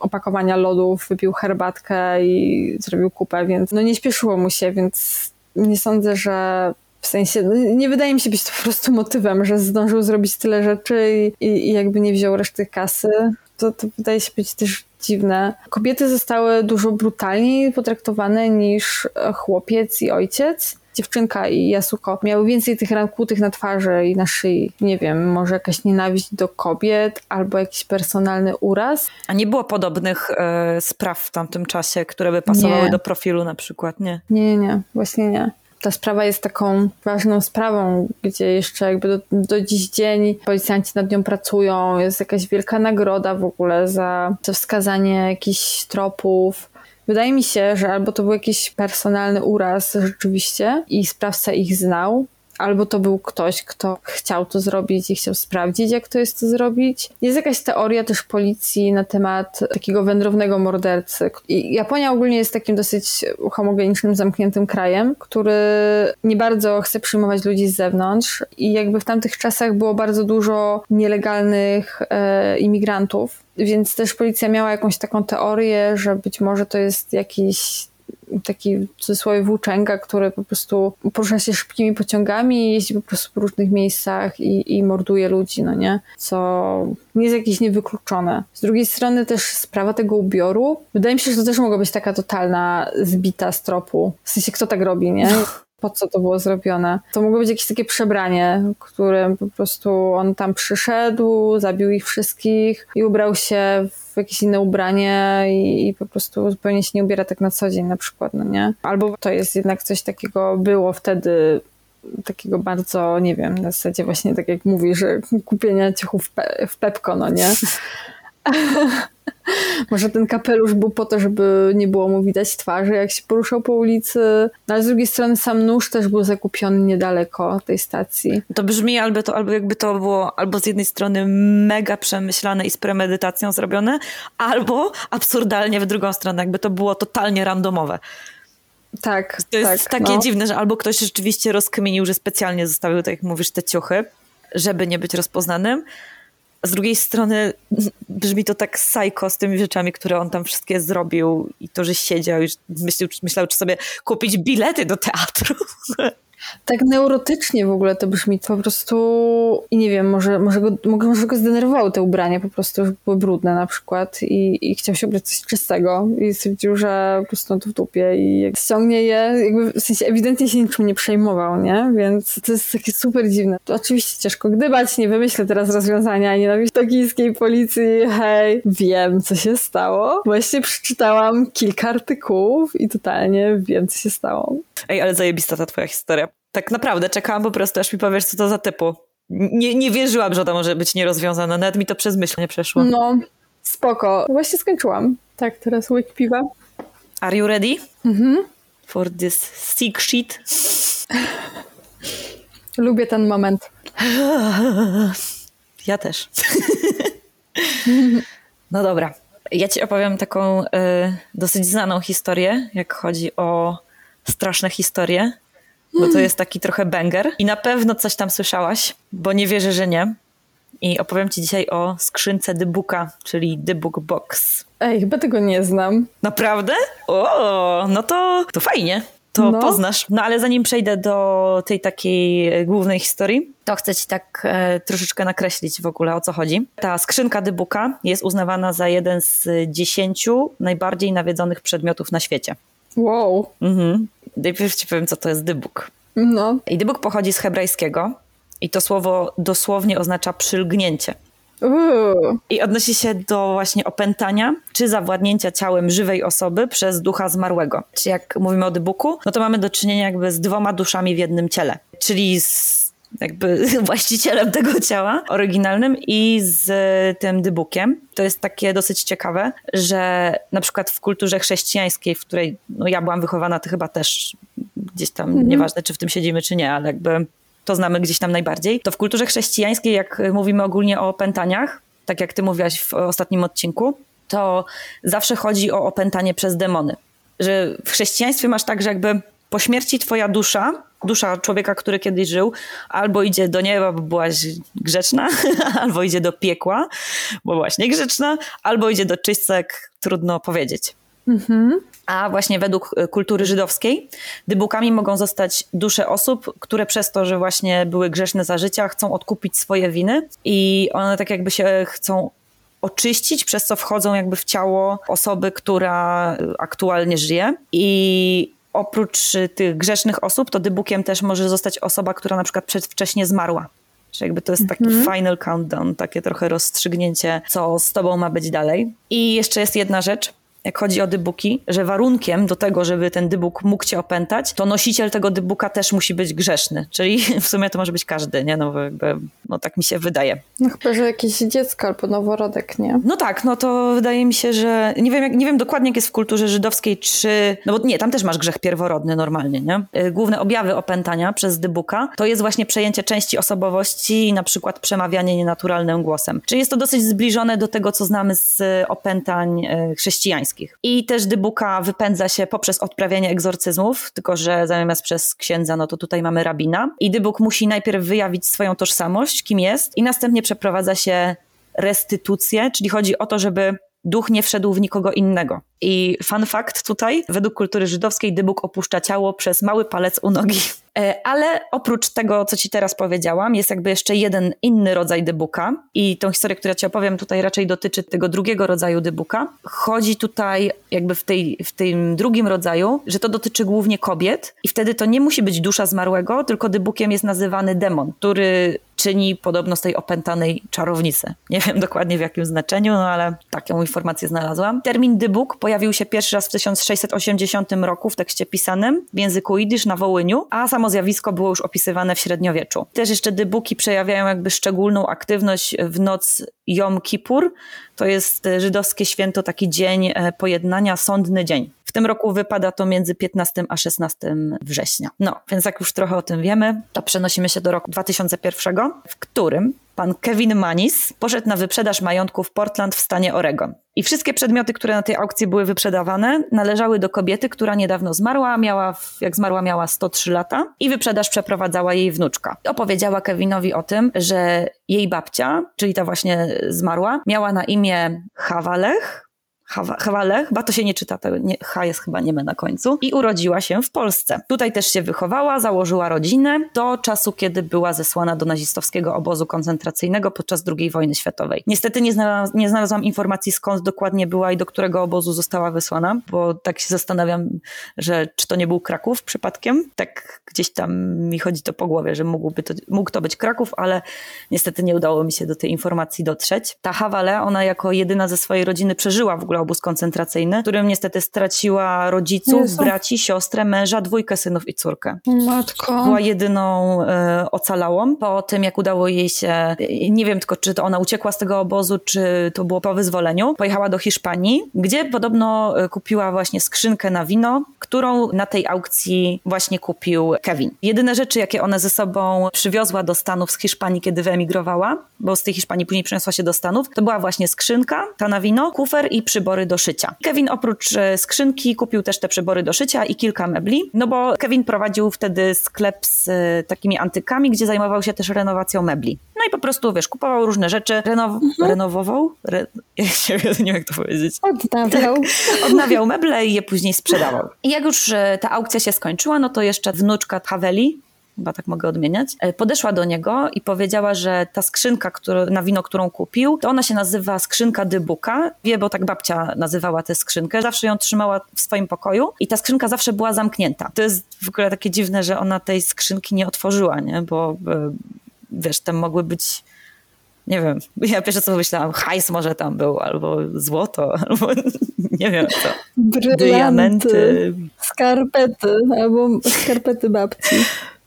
opakowania lodów, wypił herbatkę i zrobił kupę, więc no nie śpieszyło mu się, więc nie sądzę, że w sensie, no nie wydaje mi się być to po prostu motywem, że zdążył zrobić tyle rzeczy i, i jakby nie wziął reszty kasy. To, to wydaje się być też dziwne. Kobiety zostały dużo brutalniej potraktowane niż chłopiec i ojciec dziewczynka i Yasuko miały więcej tych ran kłutych na twarzy i na szyi. Nie wiem, może jakaś nienawiść do kobiet albo jakiś personalny uraz. A nie było podobnych e, spraw w tamtym czasie, które by pasowały Nie. do profilu na przykład, nie? Nie, nie, nie, właśnie nie. Ta sprawa jest taką ważną sprawą, gdzie jeszcze jakby do, do dziś dzień policjanci nad nią pracują, jest jakaś wielka nagroda w ogóle za, za wskazanie jakichś tropów. Wydaje mi się, że albo to był jakiś personalny uraz rzeczywiście i sprawca ich znał, albo to był ktoś, kto chciał to zrobić i chciał sprawdzić, jak to jest to zrobić. Jest jakaś teoria też policji na temat takiego wędrownego mordercy. I Japonia ogólnie jest takim dosyć homogenicznym, zamkniętym krajem, który nie bardzo chce przyjmować ludzi z zewnątrz i jakby w tamtych czasach było bardzo dużo nielegalnych e, imigrantów, więc też policja miała jakąś taką teorię, że być może to jest jakiś taki w cudzysłowie włóczęga, który po prostu porusza się szybkimi pociągami, jeździ po prostu po różnych miejscach i, i morduje ludzi, no nie? Co nie jest jakieś niewykluczone. Z drugiej strony też sprawa tego ubioru. Wydaje mi się, że to też mogła być taka totalna zbita z tropu. W sensie, kto tak robi, nie? <laughs> po co to było zrobione. To mogło być jakieś takie przebranie, którym po prostu on tam przyszedł, zabił ich wszystkich i ubrał się w jakieś inne ubranie i, i po prostu zupełnie się nie ubiera tak na co dzień na przykład, no nie? Albo to jest jednak coś takiego, było wtedy takiego bardzo, nie wiem, na zasadzie właśnie tak jak mówisz, <laughs> kupienia ciuchów w, pe- w Pepko, no nie? <laughs> <laughs> Może ten kapelusz był po to, żeby nie było mu widać twarzy, jak się poruszał po ulicy. No, ale z drugiej strony sam nóż też był zakupiony niedaleko tej stacji. To brzmi albo, to, albo jakby to było albo z jednej strony mega przemyślane i z premedytacją zrobione, albo absurdalnie w drugą stronę, jakby to było totalnie randomowe. Tak, To jest tak, takie no. dziwne, że albo ktoś rzeczywiście rozkminił, że specjalnie zostawił, tak jak mówisz, te ciuchy, żeby nie być rozpoznanym. Z drugiej strony brzmi to tak psycho z tymi rzeczami, które on tam wszystkie zrobił i to, że siedział i myślał, myślał czy sobie kupić bilety do teatru. Tak neurotycznie w ogóle to brzmi. Po prostu i nie wiem, może, może, go, może go zdenerwowały te ubrania po prostu, że były brudne na przykład i, i chciał się ubrać coś czystego i stwierdził, że po prostu to w dupie i jak ściągnie je, jakby w sensie ewidentnie się niczym nie przejmował, nie? Więc to jest takie super dziwne. To oczywiście ciężko gdybać, nie wymyślę teraz rozwiązania nienawiść tokijskiej policji. Hej, wiem co się stało. Właśnie przeczytałam kilka artykułów i totalnie wiem co się stało. Ej, ale zajebista ta twoja historia. Tak naprawdę czekałam po prostu, aż mi powiesz, co to za typu. Nie, nie wierzyłam, że to może być nierozwiązane. Nawet mi to przez myśl nie przeszło. No, spoko. Właśnie skończyłam. Tak, teraz łyk piwa. Are you ready? Mhm. For this sick shit? <laughs> Lubię ten moment. <sighs> Ja też. <laughs> No dobra. Ja ci opowiem taką y, dosyć znaną historię, jak chodzi o straszne historie, bo to jest taki trochę banger. I na pewno coś tam słyszałaś, bo nie wierzę, że nie. I opowiem ci dzisiaj o skrzynce Dybuka, czyli Dybuk Box. Ej, chyba tego nie znam. Naprawdę? O, no to, to fajnie. To No. poznasz. No ale zanim przejdę do tej takiej głównej historii, to chcę ci tak e, troszeczkę nakreślić w ogóle o co chodzi. Ta skrzynka Dybuka jest uznawana za jeden z dziesięciu najbardziej nawiedzonych przedmiotów na świecie. Wow. Mhm. Najpierw ci powiem, co to jest Dybuk. No. I Dybuk pochodzi z hebrajskiego i to słowo dosłownie oznacza przylgnięcie. Uuu. I odnosi się do właśnie opętania czy zawładnięcia ciałem żywej osoby przez ducha zmarłego. Czyli jak mówimy o dybuku, no to mamy do czynienia jakby z dwoma duszami w jednym ciele. Czyli z jakby <laughs> właścicielem tego ciała oryginalnym i z tym dybukiem. To jest takie dosyć ciekawe, że na przykład w kulturze chrześcijańskiej, w której no ja byłam wychowana, to chyba też gdzieś tam, nieważne czy w tym siedzimy czy nie, ale jakby to znamy gdzieś tam najbardziej, to w kulturze chrześcijańskiej, jak mówimy ogólnie o opętaniach, tak jak ty mówiłaś w ostatnim odcinku, to zawsze chodzi o opętanie przez demony. że w chrześcijaństwie masz tak, że jakby po śmierci twoja dusza, dusza człowieka, który kiedyś żył, albo idzie do nieba, bo byłaś grzeczna, <laughs> albo idzie do piekła, bo byłaś niegrzeczna, albo idzie do czystek, trudno powiedzieć. A właśnie według e, kultury żydowskiej dybukami mogą zostać dusze osób, które przez to, że właśnie były grzeszne za życia, chcą odkupić swoje winy i one tak jakby się chcą oczyścić, przez co wchodzą jakby w ciało osoby, która aktualnie żyje. I oprócz y, tych grzesznych osób, to dybukiem też może zostać osoba, która na przykład przedwcześnie zmarła. Czyli jakby to jest taki final countdown, takie trochę rozstrzygnięcie, co z tobą ma być dalej. I jeszcze jest jedna rzecz, jak chodzi o dybuki, że warunkiem do tego, żeby ten dybuk mógł cię opętać, to nosiciel tego dybuka też musi być grzeszny. Czyli w sumie to może być każdy, nie? No, jakby, no tak mi się wydaje. No chyba, że jakieś dziecko albo noworodek, nie? No tak, no to wydaje mi się, że nie wiem, jak, nie wiem dokładnie jak jest w kulturze żydowskiej, czy, no bo nie, tam też masz grzech pierworodny normalnie, nie? Y, Główne objawy opętania przez dybuka to jest właśnie przejęcie części osobowości i na przykład przemawianie nienaturalnym głosem. Czyli jest to dosyć zbliżone do tego, co znamy z opętań y, I też dybuka wypędza się poprzez odprawianie egzorcyzmów, tylko że zamiast przez księdza, no to tutaj mamy rabina. I dybuk musi najpierw wyjawić swoją tożsamość, kim jest, i następnie przeprowadza się restytucję, czyli chodzi o to, żeby duch nie wszedł w nikogo innego. I fun fact tutaj, według kultury żydowskiej dybuk opuszcza ciało przez mały palec u nogi. <laughs> E, Ale oprócz tego, co ci teraz powiedziałam, jest jakby jeszcze jeden inny rodzaj dybuka i tą historię, którą ci opowiem tutaj raczej dotyczy tego drugiego rodzaju dybuka. Chodzi tutaj jakby w, tej, w tym drugim rodzaju, że to dotyczy głównie kobiet i wtedy to nie musi być dusza zmarłego, tylko dybukiem jest nazywany demon, który czyni podobno z tej opętanej czarownicy. Nie wiem dokładnie w jakim znaczeniu, no ale taką informację znalazłam. Termin dybuk pojawił się pierwszy raz w 1680 roku w tekście pisanym w języku jidysz na Wołyniu, a samo zjawisko było już opisywane w średniowieczu. Też jeszcze dybuki przejawiają jakby szczególną aktywność w noc Jom Kippur. To jest e, żydowskie święto, taki dzień e, pojednania, sądny dzień. W tym roku wypada to między 15 a 16 września. No, więc jak już trochę o tym wiemy, to przenosimy się do roku 2001, w którym pan Kevin Manis poszedł na wyprzedaż majątku w Portland w stanie Oregon. I wszystkie przedmioty, które na tej aukcji były wyprzedawane, należały do kobiety, która niedawno zmarła, miała, jak zmarła miała 103 lata i wyprzedaż przeprowadzała jej wnuczka. Opowiedziała Kevinowi o tym, że jej babcia, czyli ta właśnie zmarła, miała na imię Hawalech, Hawa- Hawalech, chyba to się nie czyta, to nie, H jest chyba nieme na końcu, i urodziła się w Polsce. Tutaj też się wychowała, założyła rodzinę do czasu, kiedy była zesłana do nazistowskiego obozu koncentracyjnego podczas II wojny światowej. Niestety nie, znalaz- nie znalazłam informacji, skąd dokładnie była i do którego obozu została wysłana, bo tak się zastanawiam, że czy to nie był Kraków przypadkiem. Tak gdzieś tam mi chodzi to po głowie, że mógłby to, mógł to być Kraków, ale niestety nie udało mi się do tej informacji dotrzeć. Ta Hawale, ona jako jedyna ze swojej rodziny przeżyła w ogóle obóz koncentracyjny, którym niestety straciła rodziców, Jezu. braci, siostrę, męża, dwójkę synów i córkę. Matko. Była jedyną e, ocalałą. Po tym, jak udało jej się, e, nie wiem tylko, czy to ona uciekła z tego obozu, czy to było po wyzwoleniu, pojechała do Hiszpanii, gdzie podobno e, kupiła właśnie skrzynkę na wino, którą na tej aukcji właśnie kupił Kevin. Jedyne rzeczy, jakie ona ze sobą przywiozła do Stanów z Hiszpanii, kiedy wyemigrowała, bo z tej Hiszpanii później przeniosła się do Stanów, to była właśnie skrzynka, ta na wino, kufer i przybory do szycia. Kevin oprócz e, skrzynki kupił też te przybory do szycia i kilka mebli, no bo Kevin prowadził wtedy sklep z e, takimi antykami, gdzie zajmował się też renowacją mebli. No i po prostu, wiesz, kupował różne rzeczy, renow- renowował? Re- <laughs> ja nie wiem, jak to powiedzieć. Odnawiał. Odnawiał meble i je później sprzedawał. I jak już e, ta aukcja się skończyła, no to jeszcze wnuczka Haveli, chyba tak mogę odmieniać, e, podeszła do niego i powiedziała, że ta skrzynka który, na wino, którą kupił, to ona się nazywa skrzynka dybuka. Wie, bo tak babcia nazywała tę skrzynkę. Zawsze ją trzymała w swoim pokoju i ta skrzynka zawsze była zamknięta. To jest w ogóle takie dziwne, że ona tej skrzynki nie otworzyła, nie? Bo e, wiesz, tam mogły być nie wiem, <laughs> ja pierwsze co myślałam, hajs może tam był, albo złoto, <laughs> albo nie wiem co. Brylanty. Diamenty. Skarpety. Albo skarpety babci.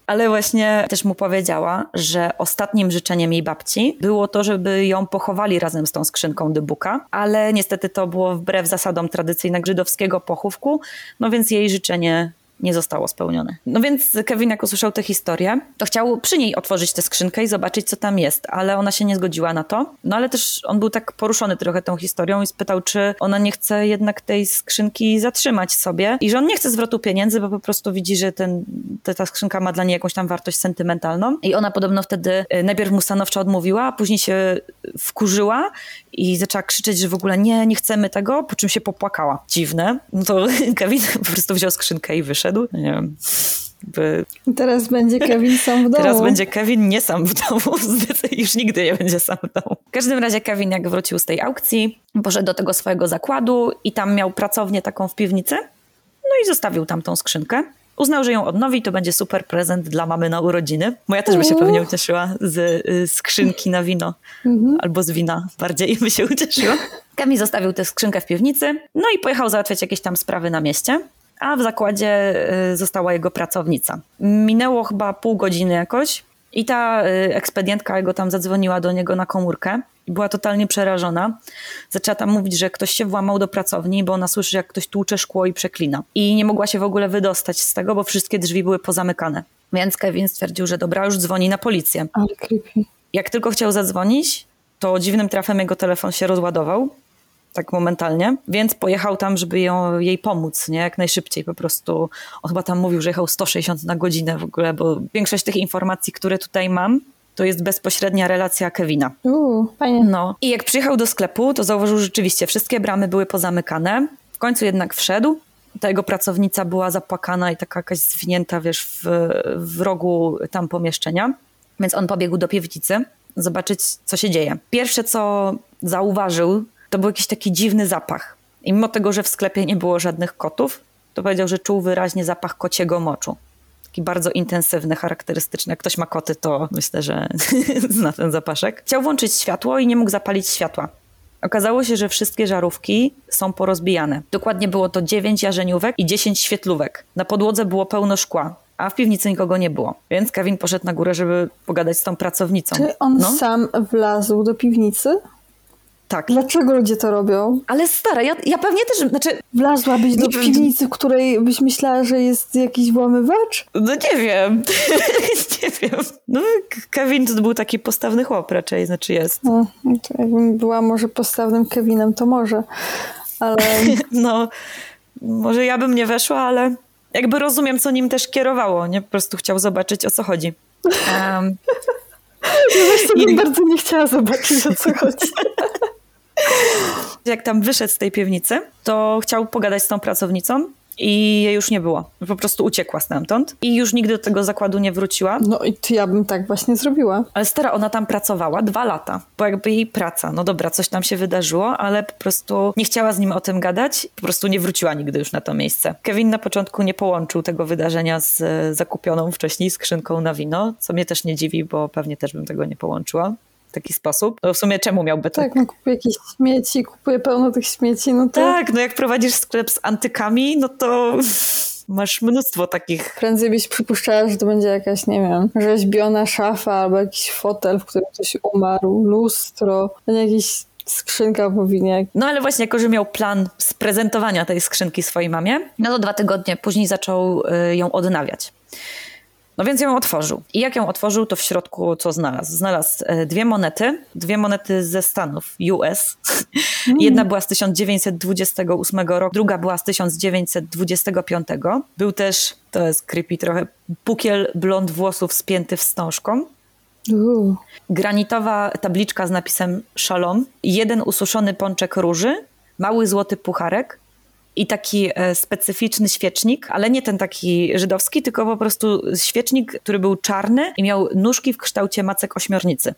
Ale właśnie też mu powiedziała, że ostatnim życzeniem jej babci było to, żeby ją pochowali razem z tą skrzynką dybuka, ale niestety to było wbrew zasadom tradycyjnego żydowskiego pochówku, no więc jej życzenie nie zostało spełnione. No więc Kevin, jak usłyszał tę historię, to chciał przy niej otworzyć tę skrzynkę i zobaczyć, co tam jest, ale ona się nie zgodziła na to. No ale też on był tak poruszony trochę tą historią i spytał, czy ona nie chce jednak tej skrzynki zatrzymać sobie i że on nie chce zwrotu pieniędzy, bo po prostu widzi, że ten, ta skrzynka ma dla niej jakąś tam wartość sentymentalną. I ona podobno wtedy y, najpierw mu stanowczo odmówiła, a później się wkurzyła i zaczęła krzyczeć, że w ogóle nie, nie chcemy tego, po czym się popłakała. Dziwne. No to <laughs> Kevin po prostu wziął skrzynkę i wyszedł. Nie wiem. By... Teraz będzie Kevin sam w domu. Teraz będzie Kevin nie sam w domu. <laughs> Już nigdy nie będzie sam w domu. W każdym razie Kevin jak wrócił z tej aukcji, poszedł do tego swojego zakładu i tam miał pracownię taką w piwnicy. No i zostawił tam tą skrzynkę. Uznał, że ją odnowi, to będzie super prezent dla mamy na urodziny. Moja też by się pewnie ucieszyła z y, skrzynki na wino. Mhm. Albo z wina bardziej by się ucieszyła. <laughs> Kevin zostawił tę skrzynkę w piwnicy, no i pojechał załatwiać jakieś tam sprawy na mieście a w zakładzie y, została jego pracownica. Minęło chyba pół godziny jakoś i ta y, ekspedientka jego tam zadzwoniła do niego na komórkę i była totalnie przerażona. Zaczęła tam mówić, że ktoś się włamał do pracowni, bo ona słyszy, jak ktoś tłucze szkło i przeklina. I nie mogła się w ogóle wydostać z tego, bo wszystkie drzwi były pozamykane. Więc Kevin stwierdził, że dobra, już dzwoni na policję. Jak tylko chciał zadzwonić, to dziwnym trafem jego telefon się rozładował tak momentalnie, więc pojechał tam, żeby ją, jej pomóc, nie, jak najszybciej po prostu. On chyba tam mówił, że jechał 160 na godzinę w ogóle, bo większość tych informacji, które tutaj mam, to jest bezpośrednia relacja Kevina. Uuu, fajnie. No. I jak przyjechał do sklepu, to zauważył, że rzeczywiście wszystkie bramy były pozamykane. W końcu jednak wszedł. Ta jego pracownica była zapłakana i taka jakaś zwinięta, wiesz, w, w rogu tam pomieszczenia. Więc on pobiegł do piwnicy, zobaczyć, co się dzieje. Pierwsze, co zauważył, to był jakiś taki dziwny zapach. I mimo tego, że w sklepie nie było żadnych kotów, to powiedział, że czuł wyraźnie zapach kociego moczu. Taki bardzo intensywny, charakterystyczny. Jak ktoś ma koty, to myślę, że <laughs> zna ten zapaszek. Chciał włączyć światło i nie mógł zapalić światła. Okazało się, że wszystkie żarówki są porozbijane. Dokładnie było to 9 jarzeniówek i 10 świetlówek. Na podłodze było pełno szkła, a w piwnicy nikogo nie było. Więc Kevin poszedł na górę, żeby pogadać z tą pracownicą. Czy on no? sam wlazł do piwnicy? Tak. Dlaczego ludzie to robią? Ale stara, ja, ja pewnie też, znaczy... Wlazłabyś do piwnicy, w której byś myślała, że jest jakiś włamywacz? No nie wiem. <laughs> nie wiem. No Kevin to był taki postawny chłop raczej, znaczy jest. No, jakbym była może postawnym Kevinem, to może, ale... <laughs> no, może ja bym nie weszła, ale jakby rozumiem, co nim też kierowało, nie? Po prostu chciał zobaczyć, o co chodzi. Um, <laughs> ja sobie I... bardzo nie chciała zobaczyć, o co chodzi. Jak tam wyszedł z tej piwnicy, to chciał pogadać z tą pracownicą i jej już nie było. Po prostu uciekła stamtąd i już nigdy do tego zakładu nie wróciła. No i to ja bym tak właśnie zrobiła. Ale stara, ona tam pracowała dwa lata, bo jakby jej praca, no dobra, coś tam się wydarzyło, ale po prostu nie chciała z nim o tym gadać, po prostu nie wróciła nigdy już na to miejsce. Kevin na początku nie połączył tego wydarzenia z zakupioną wcześniej skrzynką na wino, co mnie też nie dziwi, bo pewnie też bym tego nie połączyła taki sposób. No w sumie czemu miałby tak? Tak, no kupuje jakieś śmieci, kupuje pełno tych śmieci, no to... Tak, no jak prowadzisz sklep z antykami, no to <laughs> masz mnóstwo takich. Prędzej byś przypuszczała, że to będzie jakaś, nie wiem, rzeźbiona szafa albo jakiś fotel, w którym ktoś umarł, lustro, jakiś skrzynka w winie. No ale właśnie, jako że miał plan sprezentowania tej skrzynki swojej mamie, no to dwa tygodnie później zaczął y, ją odnawiać. No więc ją otworzył. I jak ją otworzył, to w środku co znalazł? Znalazł e, dwie monety, dwie monety ze Stanów, US. Mm. Jedna była z 1928 roku, druga była z 1925. Był też, to jest creepy trochę, pukiel blond włosów spięty wstążką. Uh. Granitowa tabliczka z napisem Shalom, jeden ususzony pączek róży, mały złoty pucharek, i taki e, specyficzny świecznik, ale nie ten taki żydowski, tylko po prostu świecznik, który był czarny i miał nóżki w kształcie macek ośmiornicy.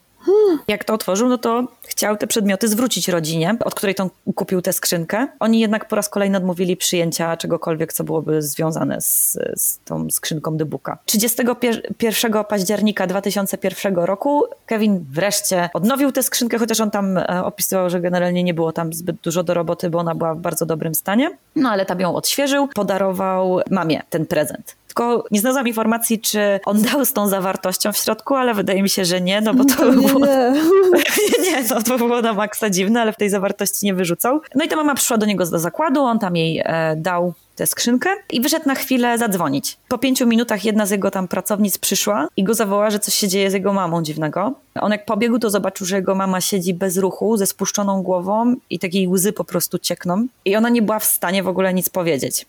Jak to otworzył, no to chciał te przedmioty zwrócić rodzinie, od której tą kupił tę skrzynkę. Oni jednak po raz kolejny odmówili przyjęcia czegokolwiek, co byłoby związane z, z tą skrzynką Dybuka. 31 października 2001 roku Kevin wreszcie odnowił tę skrzynkę, chociaż on tam e, opisywał, że generalnie nie było tam zbyt dużo do roboty, bo ona była w bardzo dobrym stanie. No ale tam ją odświeżył, podarował mamie ten prezent tylko nie znalazłam informacji, czy on dał z tą zawartością w środku, ale wydaje mi się, że nie, no bo to by było... Nie, <laughs> nie, no to było na maksa dziwne, ale w tej zawartości nie wyrzucał. No i ta mama przyszła do niego do zakładu, on tam jej e, dał tę skrzynkę i wyszedł na chwilę zadzwonić. Po pięciu minutach jedna z jego tam pracownic przyszła i go zawołała, że coś się dzieje z jego mamą dziwnego. On jak pobiegł, to zobaczył, że jego mama siedzi bez ruchu, ze spuszczoną głową i takiej łzy po prostu ciekną. I ona nie była w stanie w ogóle nic powiedzieć.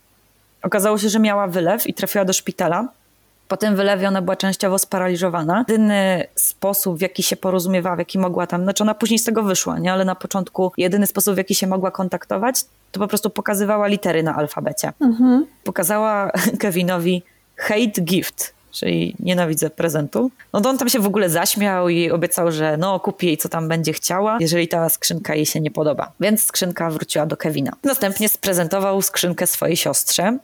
Okazało się, że miała wylew i trafiła do szpitala. Po tym wylewie ona była częściowo sparaliżowana. Jedyny sposób, w jaki się porozumiewała, w jaki mogła tam, znaczy ona później z tego wyszła, nie? ale na początku jedyny sposób, w jaki się mogła kontaktować, to po prostu pokazywała litery na alfabecie. Pokazała <laughs> Kevinowi hate gift, czyli nienawidzę prezentu. No to on tam się w ogóle zaśmiał i obiecał, że no kupi jej co tam będzie chciała, jeżeli ta skrzynka jej się nie podoba. Więc skrzynka wróciła do Kevina. Następnie sprezentował skrzynkę swojej siostrze,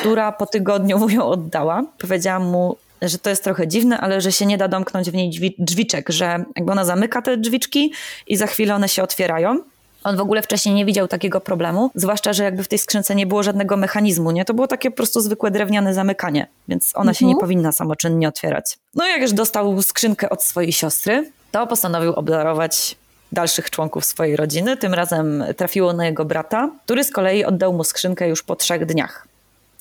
która po tygodniu mu ją oddała. Powiedziała mu, że to jest trochę dziwne, ale że się nie da domknąć w niej drzwi, drzwiczek, że jakby ona zamyka te drzwiczki i za chwilę one się otwierają. On w ogóle wcześniej nie widział takiego problemu, zwłaszcza, że jakby w tej skrzynce nie było żadnego mechanizmu, nie? To było takie po prostu zwykłe drewniane zamykanie, więc ona się nie powinna samoczynnie otwierać. No i jak już dostał skrzynkę od swojej siostry, to postanowił obdarować dalszych członków swojej rodziny. Tym razem trafiło na jego brata, który z kolei oddał mu skrzynkę już po trzech dniach.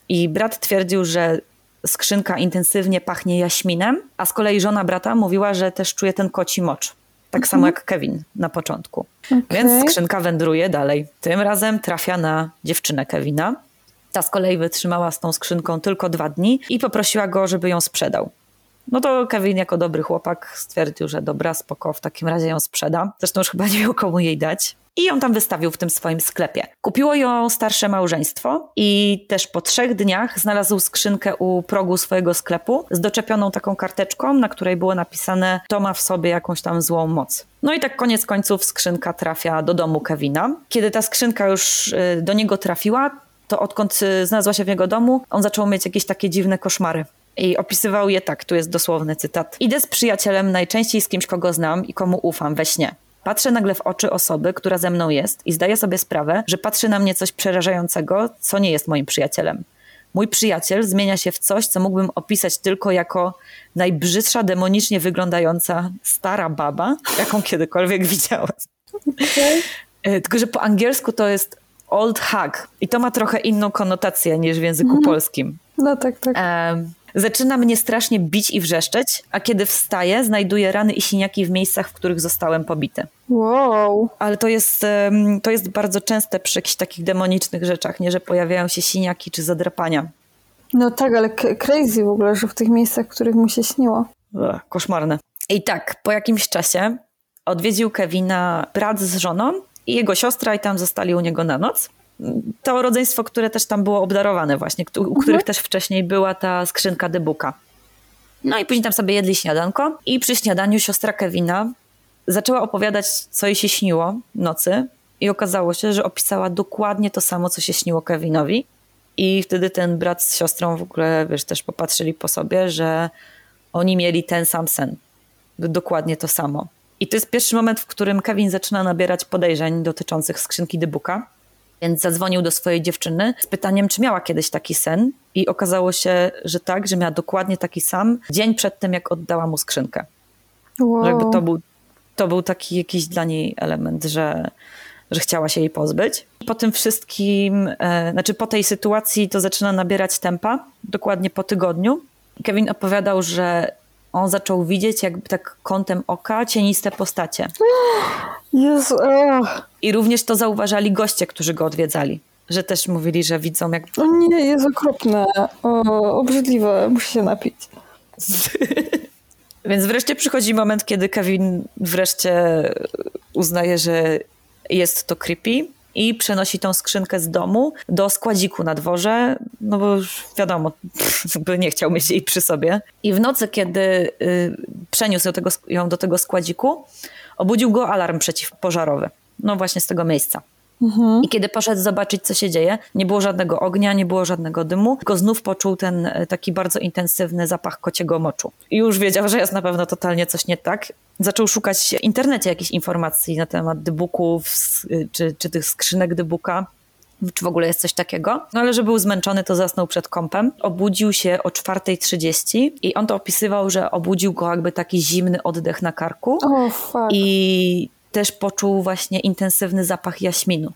I brat twierdził, że skrzynka intensywnie pachnie jaśminem, a z kolei żona brata mówiła, że też czuje ten koci mocz. Tak samo jak Kevin na początku. Więc skrzynka wędruje dalej. Tym razem trafia na dziewczynę Kevina. Ta z kolei wytrzymała z tą skrzynką tylko dwa dni i poprosiła go, żeby ją sprzedał. No to Kevin jako dobry chłopak stwierdził, że dobra, spoko, w takim razie ją sprzeda. Zresztą już chyba nie miał komu jej dać. I ją tam wystawił w tym swoim sklepie. Kupiło ją starsze małżeństwo i też po trzech dniach znalazł skrzynkę u progu swojego sklepu z doczepioną taką karteczką, na której było napisane to ma w sobie jakąś tam złą moc. No i tak koniec końców skrzynka trafia do domu Kevina. Kiedy ta skrzynka już y, do niego trafiła, to odkąd y, znalazła się w jego domu, on zaczął mieć jakieś takie dziwne koszmary. I opisywał je tak, tu jest dosłowny cytat. Idę z przyjacielem, najczęściej z kimś, kogo znam i komu ufam we śnie. Patrzę nagle w oczy osoby, która ze mną jest i zdaję sobie sprawę, że patrzy na mnie coś przerażającego, co nie jest moim przyjacielem. Mój przyjaciel zmienia się w coś, co mógłbym opisać tylko jako najbrzydsza, demonicznie wyglądająca stara baba, jaką kiedykolwiek widziałem. E, Tylko, że po angielsku to jest old hag i to ma trochę inną konotację niż w języku polskim. No tak, tak. Zaczyna mnie strasznie bić i wrzeszczeć, a kiedy wstaję, znajduję rany i siniaki w miejscach, w których zostałem pobity. Wow. Ale to jest, to jest bardzo częste przy jakichś takich demonicznych rzeczach, nie? Że pojawiają się siniaki czy zadrapania. No tak, ale crazy w ogóle, że w tych miejscach, w których mu się śniło. Ugh, koszmarne. I tak, po jakimś czasie odwiedził Kevina brat z żoną i jego siostra i tam zostali u niego na noc. To rodzeństwo, które też tam było obdarowane właśnie, u których też wcześniej była ta skrzynka debuka. No i później tam sobie jedli śniadanko i przy śniadaniu siostra Kevina zaczęła opowiadać, co jej się śniło nocy i okazało się, że opisała dokładnie to samo, co się śniło Kevinowi. I wtedy ten brat z siostrą w ogóle, wiesz, też popatrzyli po sobie, że oni mieli ten sam sen. Dokładnie to samo. I to jest pierwszy moment, w którym Kevin zaczyna nabierać podejrzeń dotyczących skrzynki Dybuka. Więc zadzwonił do swojej dziewczyny z pytaniem, czy miała kiedyś taki sen. I okazało się, że tak, że miała dokładnie taki sam dzień przed tym, jak oddała mu skrzynkę. Wow. Że jakby to był, to był taki jakiś dla niej element, że, że chciała się jej pozbyć. Po tym wszystkim, e, znaczy po tej sytuacji to zaczyna nabierać tempa, dokładnie po tygodniu. Kevin opowiadał, że on zaczął widzieć jakby tak kątem oka cieniste postacie. <gasps> Jezu. I również to zauważali goście, którzy go odwiedzali. Że też mówili, że widzą jak O nie, jest okropne. O, obrzydliwe, muszę się napić. Więc wreszcie przychodzi moment, kiedy Kevin wreszcie uznaje, że jest to creepy i przenosi tą skrzynkę z domu do składziku na dworze, no bo już wiadomo, <laughs> by nie chciał mieć jej przy sobie. I w nocy, kiedy y, przeniósł ją, tego, ją do tego składziku, obudził go alarm przeciwpożarowy. No właśnie z tego miejsca. I kiedy poszedł zobaczyć, co się dzieje, nie było żadnego ognia, nie było żadnego dymu, tylko znów poczuł ten e, taki bardzo intensywny zapach kociego moczu. I już wiedział, że jest na pewno totalnie coś nie tak. Zaczął szukać w internecie jakichś informacji na temat dybuków, s- czy, czy tych skrzynek dybuka czy w ogóle jest coś takiego. No ale że był zmęczony, to zasnął przed kąpem. Obudził się o 4.30 i on to opisywał, że obudził go jakby taki zimny oddech na karku O, fuck. i też poczuł właśnie intensywny zapach jaśminu.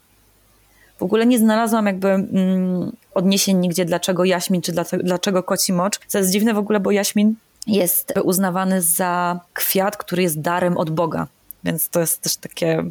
W ogóle nie znalazłam jakby mm, odniesień nigdzie, dlaczego jaśmin, czy dlaczego, dlaczego koci mocz. Co jest dziwne w ogóle, bo jaśmin jest uznawany za kwiat, który jest darem od Boga. Więc to jest też takie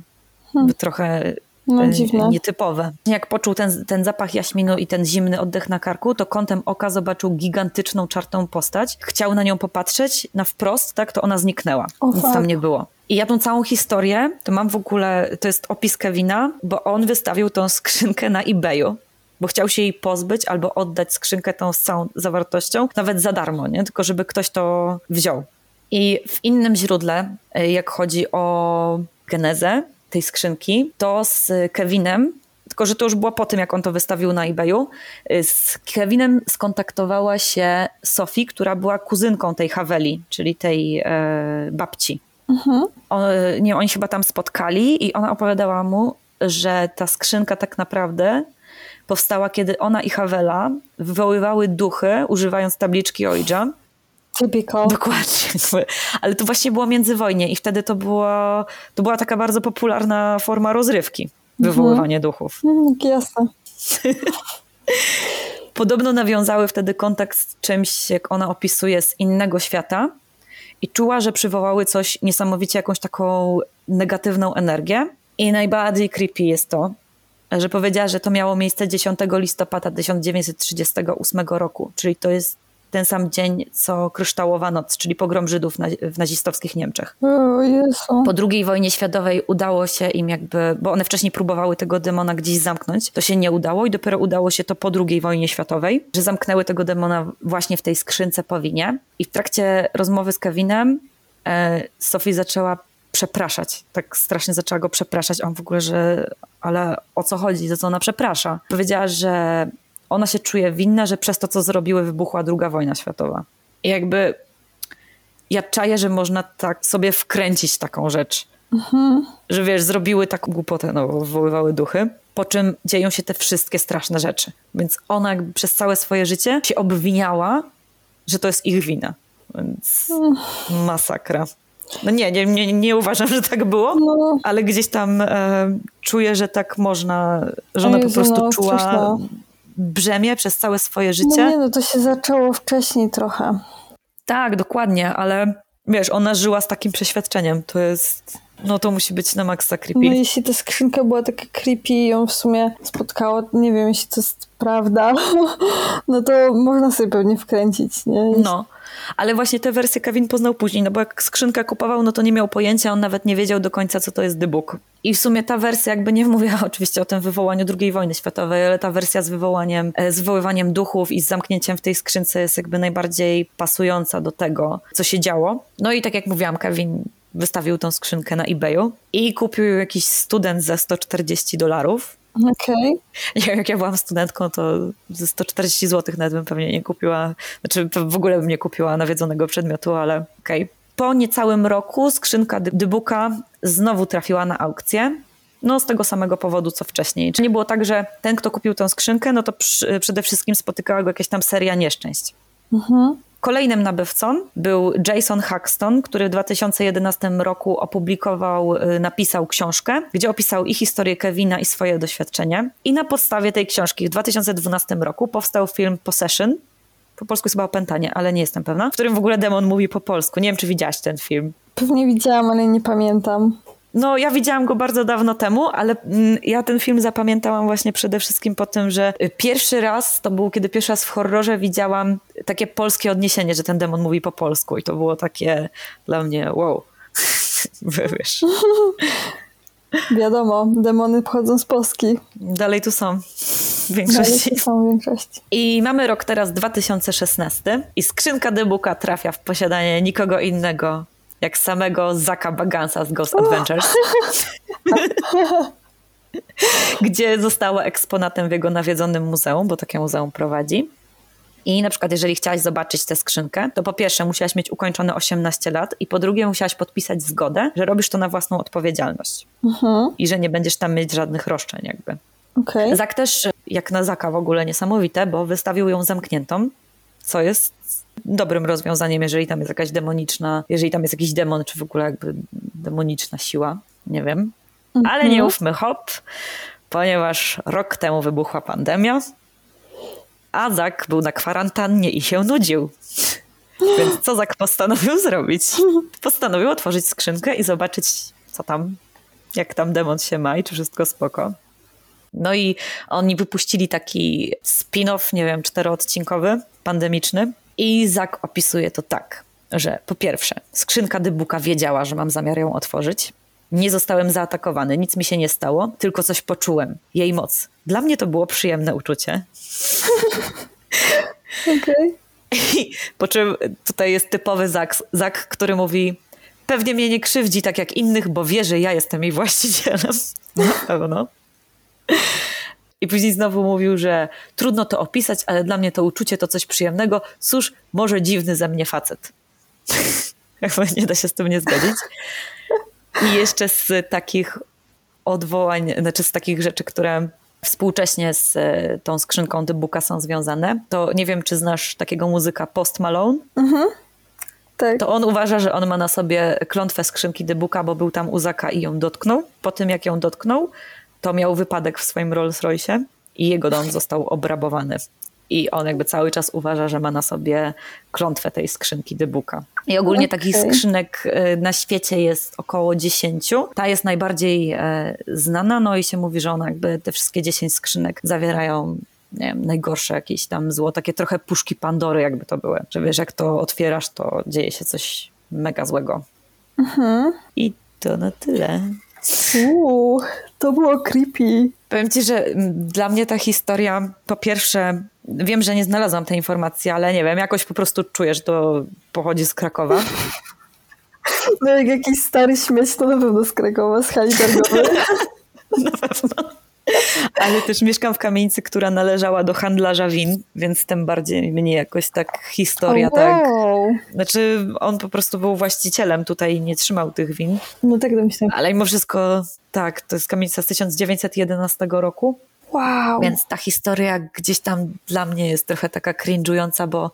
hmm. trochę no, e, dziwne. nietypowe. Jak poczuł ten, ten zapach jaśminu i ten zimny oddech na karku, to kątem oka zobaczył gigantyczną, czartą postać. Chciał na nią popatrzeć na wprost, tak, to ona zniknęła. O, Nic fuck. tam nie było. I ja tą całą historię, to mam w ogóle, to jest opis Kevina, bo on wystawił tą skrzynkę na eBayu bo chciał się jej pozbyć albo oddać skrzynkę tą z całą zawartością, nawet za darmo, nie? tylko żeby ktoś to wziął. I w innym źródle, y, jak chodzi o genezę tej skrzynki, to z Kevinem, tylko że to już było po tym, jak on to wystawił na eBayu, y, z Kevinem skontaktowała się Sophie, która była kuzynką tej Haveli, czyli tej e, babci. On, nie, oni się chyba tam spotkali i ona opowiadała mu, że ta skrzynka tak naprawdę powstała, kiedy ona i Havela wywoływały duchy, używając tabliczki Ouija. Typical. Dokładnie. <laughs> Ale to właśnie było międzywojnie i wtedy to, było, to była taka bardzo popularna forma rozrywki, wywoływanie duchów. Mm, jasne. <laughs> Podobno nawiązały wtedy kontakt z czymś, jak ona opisuje, z innego świata i czuła, że przywołały coś niesamowicie, jakąś taką negatywną energię. I najbardziej creepy jest to, że powiedziała, że to miało miejsce 10 listopada 1938 roku, czyli to jest ten sam dzień, co Kryształowa Noc, czyli pogrom Żydów w nazistowskich Niemczech. O Jezu. Po II wojnie światowej udało się im jakby, bo one wcześniej próbowały tego demona gdzieś zamknąć, to się nie udało i dopiero udało się to po II wojnie światowej, że zamknęły tego demona właśnie w tej skrzynce po winie. I w trakcie rozmowy z Kevinem e, Sophie zaczęła przepraszać. Tak strasznie zaczęła go przepraszać. On w ogóle, że ale o co chodzi, za co ona przeprasza? Powiedziała, że ona się czuje winna, że przez to, co zrobiły, wybuchła druga wojna światowa. I jakby ja czaję, że można tak sobie wkręcić taką rzecz. Że wiesz, zrobiły taką głupotę, no bo wywoływały duchy, po czym dzieją się te wszystkie straszne rzeczy. Więc ona jakby przez całe swoje życie się obwiniała, że to jest ich wina. Więc masakra. No nie, nie, nie, nie uważam, że tak było, No. ale gdzieś tam e, czuję, że tak można, że ona Jezu, po prostu no, czuła straszne. Brzemię przez całe swoje No życie. nie, no to się zaczęło wcześniej trochę. Tak, dokładnie, ale wiesz, ona żyła z takim przeświadczeniem. To jest, no to musi być na maksa creepy. No jeśli ta skrzynka była taka creepy i ją w sumie spotkało, nie wiem, jeśli to jest prawda, <laughs> no to można sobie pewnie wkręcić, nie? No, ale właśnie tę wersję Kevin poznał później, no bo jak skrzynkę kupował, no to nie miał pojęcia, on nawet nie wiedział do końca, co to jest The Book. I w sumie ta wersja jakby nie mówiła <laughs> oczywiście o tym wywołaniu II wojny światowej, ale ta wersja z wywołaniem, e, z wywoływaniem duchów i z zamknięciem w tej skrzynce jest jakby najbardziej pasująca do tego, co się działo. No i tak jak mówiłam, Kevin wystawił tą skrzynkę na eBayu i kupił ją jakiś student za 140 dolarów. Okej. <laughs> Jak ja byłam studentką, to ze 140 zł nawet bym pewnie nie kupiła, znaczy w ogóle bym nie kupiła nawiedzonego przedmiotu, ale okej. Po niecałym roku skrzynka dy- Dybuka znowu trafiła na aukcję. No z tego samego powodu, co wcześniej. Czy nie było tak, że ten, kto kupił tę skrzynkę, no to przy, przede wszystkim spotykała go jakaś tam seria nieszczęść. Kolejnym nabywcą był Jason Haxton, który w 2011 roku opublikował, y, napisał książkę, gdzie opisał i historię Kevina i swoje doświadczenie. I na podstawie tej książki w 2012 roku powstał film Possession. Po polsku jest chyba opętanie, ale nie jestem pewna. W którym w ogóle demon mówi po polsku. Nie wiem, czy widziałaś ten film. Pewnie widziałam, ale nie pamiętam. No, ja widziałam go bardzo dawno temu, ale mm, ja ten film zapamiętałam właśnie przede wszystkim po tym, że y, pierwszy raz, to był kiedy pierwszy raz w horrorze widziałam takie polskie odniesienie, że ten demon mówi po polsku i to było takie dla mnie wow. <laughs> Wiesz, Wiadomo, demony pochodzą z Polski. dalej tu są w Dalej większości. są w większości. I mamy rok teraz 2016 i skrzynka Dybuka trafia w posiadanie nikogo innego jak samego Zaka Bagansa z Ghost Adventures. <laughs> gdzie została eksponatem w jego nawiedzonym muzeum, bo takie muzeum prowadzi. I na przykład, jeżeli chciałaś zobaczyć tę skrzynkę, to po pierwsze musiałaś mieć ukończone 18 lat i po drugie musiałaś podpisać zgodę, że robisz to na własną odpowiedzialność i że nie będziesz tam mieć żadnych roszczeń jakby. Okej. Zak też, jak na Zaka w ogóle niesamowite, bo wystawił ją zamkniętą, co jest dobrym rozwiązaniem, jeżeli tam jest jakaś demoniczna, jeżeli tam jest jakiś demon, czy w ogóle jakby demoniczna siła, nie wiem. Ale nie ufmy, hop. ponieważ rok temu wybuchła pandemia, a Zak był na kwarantannie i się nudził. Więc co Zak postanowił zrobić? Postanowił otworzyć skrzynkę i zobaczyć, co tam, jak tam demon się ma i czy wszystko spoko. No i oni wypuścili taki spin-off, nie wiem, czteroodcinkowy, pandemiczny. I Zak opisuje to tak, że po pierwsze, skrzynka Dybuka wiedziała, że mam zamiar ją otworzyć. Nie zostałem zaatakowany, nic mi się nie stało, tylko coś poczułem. Jej moc. Dla mnie to było przyjemne uczucie. <laughs> Okej. I po czym tutaj jest typowy Zak, Zak, który mówi pewnie mnie nie krzywdzi tak jak innych, bo wie, że ja jestem jej właścicielem. <laughs> Na pewno. I później znowu mówił, że trudno to opisać, ale dla mnie to uczucie to coś przyjemnego. Cóż, może dziwny ze mnie facet. <laughs> Jakby nie da się z tym nie zgodzić. I jeszcze z takich odwołań, znaczy z takich rzeczy, które współcześnie z e, tą skrzynką The Booka są związane, to nie wiem, czy znasz takiego muzyka Post Malone. Tak. To on uważa, że on ma na sobie klątwę skrzynki The Booka, bo był tam u Zaka i ją dotknął. Po tym, jak ją dotknął, to miał wypadek w swoim Rolls Royce i jego dom został obrabowany. I on jakby cały czas uważa, że ma na sobie klątwę tej skrzynki Booka. I ogólnie takich Okej. skrzynek e, na świecie jest około 10. Ta jest najbardziej e, znana, no i się mówi, że ona jakby te wszystkie 10 skrzynek zawierają nie wiem, najgorsze jakieś tam zło, takie trochę puszki Pandory jakby to były. Że wiesz, jak to otwierasz, to dzieje się coś mega złego. I to na tyle. Uuu, to było creepy. Powiem ci, że dla mnie ta historia, po pierwsze, wiem, że nie znalazłam tej informacji, ale nie wiem, jakoś po prostu czuję, że to pochodzi z Krakowa. No jak jakiś stary śmieć, to na pewno z Krakowa, z hali targowej. <laughs> Na pewno. Ale też mieszkam w kamienicy, która należała do handlarza win, więc tym bardziej mnie jakoś tak historia O, tak. wow. Znaczy, on po prostu był właścicielem tutaj i nie trzymał tych win. No tak domyślam. Ale mimo wszystko, tak, to jest kamienica z 1911 roku. Wow. Więc ta historia gdzieś tam dla mnie jest trochę taka cringe'ująca, bo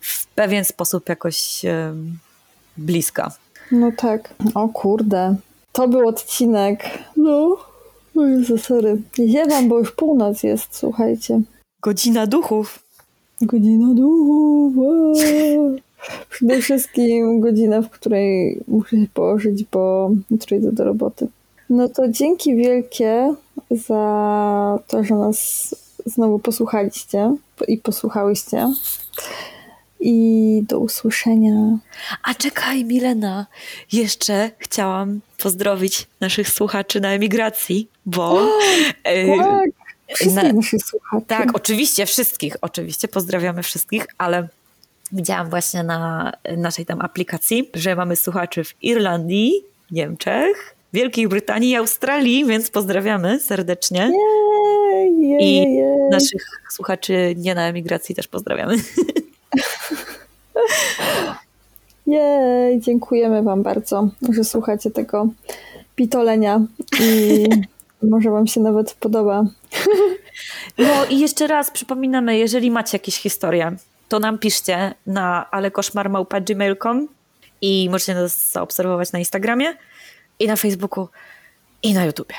w pewien sposób jakoś em, bliska. No tak. O kurde. To był odcinek. No. O Jezu, sorry. Ziewam, bo już północ jest, słuchajcie. Godzina duchów. Godzina duchów. Przede wszystkim godzina, w której muszę się położyć, bo jutro idę do roboty. No to dzięki wielkie za to, że nas znowu posłuchaliście i posłuchałyście. I do usłyszenia. A czekaj, Milena, jeszcze chciałam pozdrowić naszych słuchaczy na emigracji, bo. e, Tak, wszystkich na- naszych słuchaczy. Tak, oczywiście, wszystkich. Oczywiście pozdrawiamy wszystkich, ale widziałam właśnie na naszej tam aplikacji, że mamy słuchaczy w Irlandii, Niemczech, Wielkiej Brytanii i Australii, więc pozdrawiamy serdecznie. Jej, jej, I jej. naszych słuchaczy nie na emigracji też pozdrawiamy. <laughs> Jej, dziękujemy Wam bardzo, że słuchacie tego pitolenia i <laughs> może Wam się nawet podoba. No i jeszcze raz przypominamy, jeżeli macie jakieś historie, to nam piszcie na alekoszmarmałpa.gmail.com i możecie nas zaobserwować na Instagramie i na Facebooku i na YouTubie.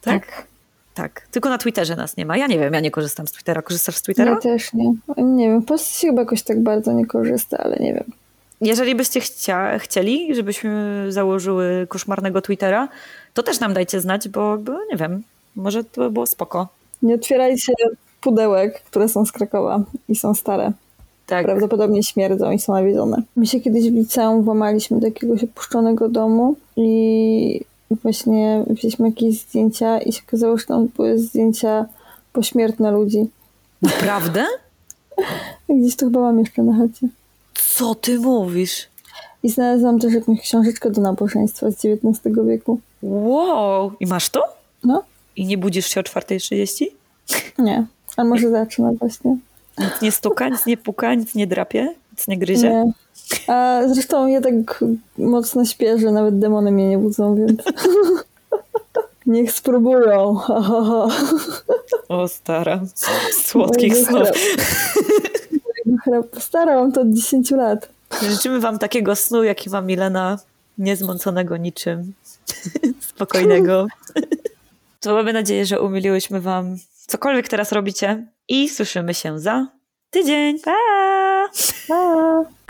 Tak? Tak. Tylko na Twitterze nas nie ma. Ja nie wiem, ja nie korzystam z Twittera. Korzystasz z Twittera? Ja też nie. Nie wiem, Polsce się chyba jakoś tak bardzo nie korzysta, ale nie wiem. Jeżeli byście chcia, chcieli, żebyśmy założyły koszmarnego Twittera, to też nam dajcie znać, bo jakby, nie wiem, może to by było spoko. Nie otwierajcie pudełek, które są z Krakowa i są stare. Tak. Prawdopodobnie śmierdzą i są nawiedzone. My się kiedyś w liceum włamaliśmy do jakiegoś opuszczonego domu i właśnie wzięliśmy jakieś zdjęcia i się okazało, że tam były zdjęcia pośmiertne ludzi. Naprawdę? <laughs> Gdzieś to chyba mam jeszcze na chacie. Co ty mówisz? I znalazłam też jakąś książeczkę do nabożeństwa z XIX wieku. Wow! I masz to? No, I nie budzisz się o 4.30? nie. A może zacznę właśnie. Nic nie stuka, nic nie puka, nic nie drapie, nic nie gryzie? Nie. A zresztą ja tak mocno śpię, że nawet demony mnie nie budzą, więc... <laughs> Niech spróbują. <laughs> O stara, słodkich snów. Starałam to od 10 lat. Życzymy wam takiego snu, jaki ma Milena, niezmąconego niczym, <laughs> spokojnego. To mamy nadzieję, że umiliłyśmy wam cokolwiek teraz robicie i słyszymy się za tydzień. Pa! Pa!